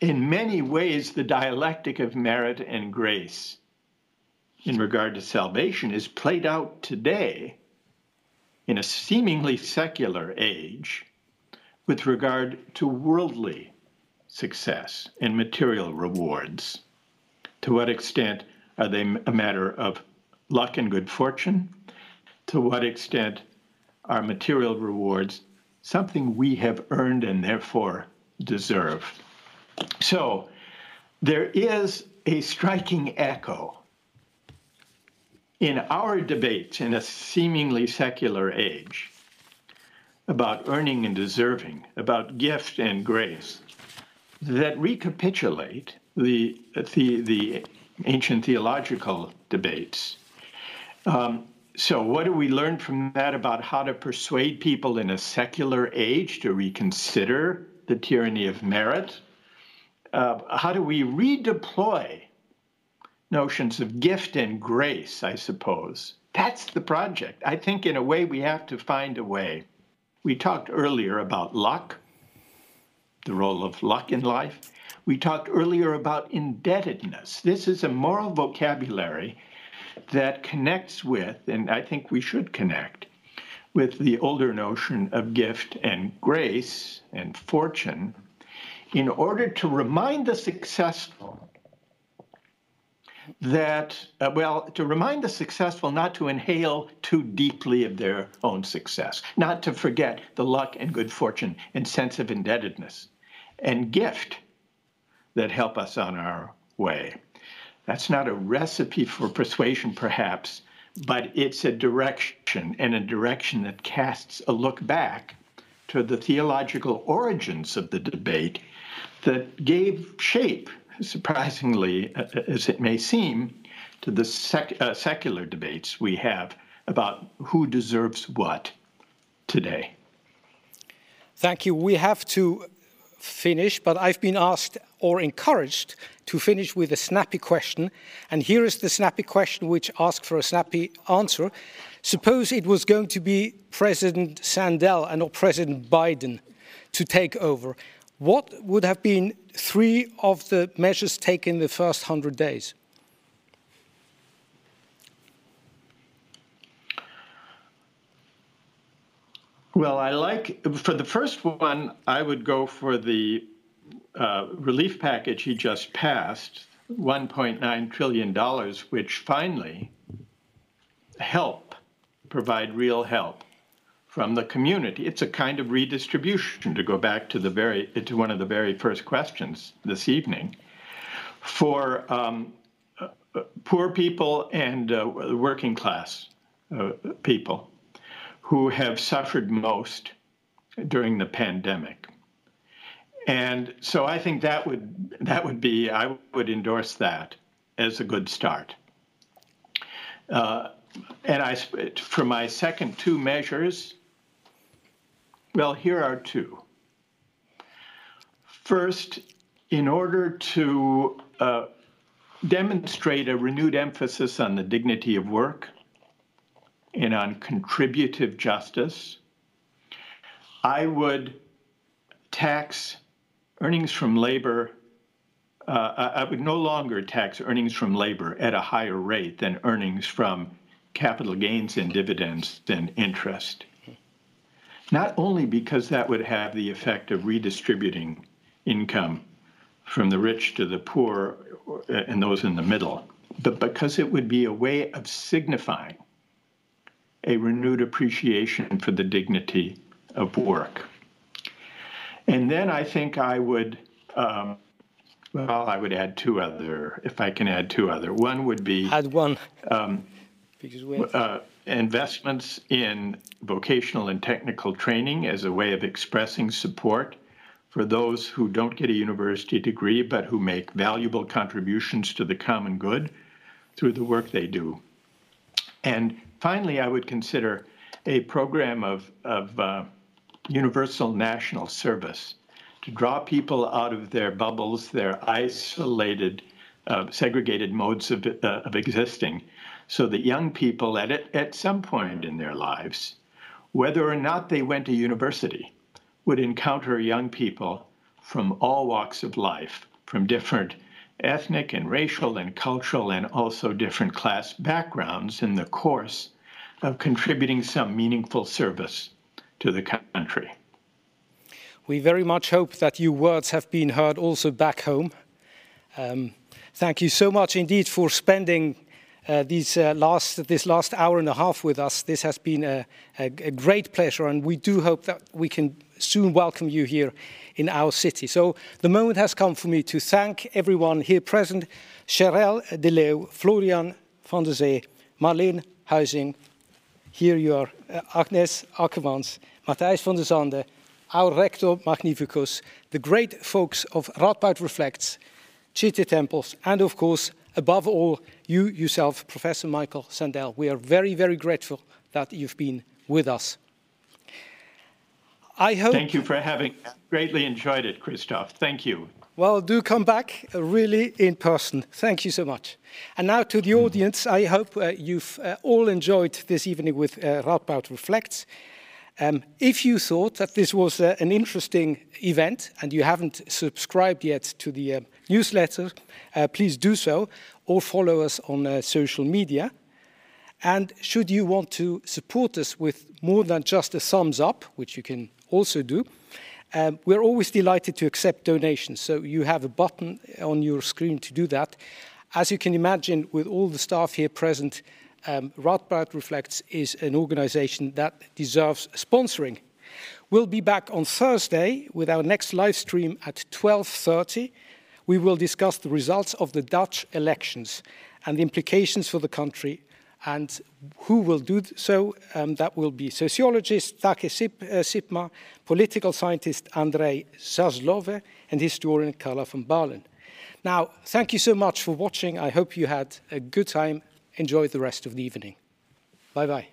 in many ways, the dialectic of merit and grace in regard to salvation is played out today in a seemingly secular age with regard to worldly success and material rewards. To what extent are they a matter of luck and good fortune? To what extent are material rewards something we have earned and therefore deserve? So there is a striking echo in our debates in a seemingly secular age about earning and deserving, about gift and grace, that recapitulate the, the, the ancient theological debates. Um, so, what do we learn from that about how to persuade people in a secular age to reconsider the tyranny of merit? Uh, how do we redeploy notions of gift and grace, I suppose. That's the project. I think, in a way, we have to find a way. We talked earlier about luck, the role of luck in life. We talked earlier about indebtedness. This is a moral vocabulary that connects with, and I think we should connect, with the older notion of gift and grace and fortune in order to remind the successful that, uh, well, to remind the successful not to inhale too deeply of their own success, not to forget the luck and good fortune and sense of indebtedness and gift that help us on our way. That's not a recipe for persuasion, perhaps, but it's a direction and a direction that casts a look back to the theological origins of the debate that gave shape surprisingly as it may seem, to the sec- uh, secular debates we have about who deserves what today. Thank you. We have to finish, but I've been asked or encouraged to finish with a snappy question. And here is the snappy question which asks for a snappy answer. Suppose it was going to be President Sandel and or President Biden to take over. What would have been three of the measures taken in the first 100 days? Well, I like, for the first one, I would go for the uh, relief package he just passed, $1.9 trillion, which finally help provide real help from the community. It's a kind of redistribution, to go back to the very to one of the very first questions this evening, for um, uh, poor people and uh, working class uh, people who have suffered most during the pandemic. And so I think that would that would be I would endorse that as a good start. Uh, and I, for my second two measures, well, here are two. First, in order to uh, demonstrate a renewed emphasis on the dignity of work and on contributive justice, I would tax earnings from labor. Uh, I would no longer tax earnings from labor at a higher rate than earnings from capital gains and dividends and interest not only because that would have the effect of redistributing income from the rich to the poor and those in the middle, but because it would be a way of signifying a renewed appreciation for the dignity of work. And then I think I would um, Well, I would add two other, if I can add two other. One would be add one. Um, uh, investments in vocational and technical training as a way of expressing support for those who don't get a university degree but who make valuable contributions to the common good through the work they do. And finally, I would consider a program of, of uh, universal national service to draw people out of their bubbles, their isolated, uh, segregated modes of, uh, of existing, so that young people at, at some point in their lives, whether or not they went to university, would encounter young people from all walks of life, from different ethnic and racial and cultural and also different class backgrounds in the course of contributing some meaningful service to the country. We very much hope that your words have been heard also back home. Um, thank you so much indeed for spending these, uh, last, this last hour and a half with us. This has been a, a, a, great pleasure, and we do hope that we can soon welcome you here in our city. So the moment has come for me to thank everyone here present, Cherelle de Leeuw, Florian van der Zee, Marleen Huizing, here you are, uh, Agnes Akkermans, Matthijs van der Zande, our rector magnificus, the great folks of Radboud Reflects, Chitty Temples, and of course, above all, you yourself, Professor Michael Sandel. We are very, very grateful that you've been with us. I hope. Thank you for having. Greatly enjoyed it, Christoph. Thank you. Well, do come back uh, really in person. Thank you so much. And now to the audience, I hope uh, you've uh, all enjoyed this evening with uh, Radboud Reflects. Um, if you thought that this was uh, an interesting event and you haven't subscribed yet to the uh, newsletter, uh, please do so or follow us on uh, social media. And should you want to support us with more than just a thumbs up, which you can also do, um, we're always delighted to accept donations. So you have a button on your screen to do that. As you can imagine, with all the staff here present, um, Reflects is an organization that deserves sponsoring. We'll be back on Thursday with our next live stream at 12.30. We will discuss the results of the Dutch elections and the implications for the country and who will do so. Um, that will be sociologist Take Sip, uh, Sipma, political scientist Andrei Zaslove, and historian Carla van Baalen. Now, thank you so much for watching. I hope you had a good time enjoy the rest of the evening. Bye bye.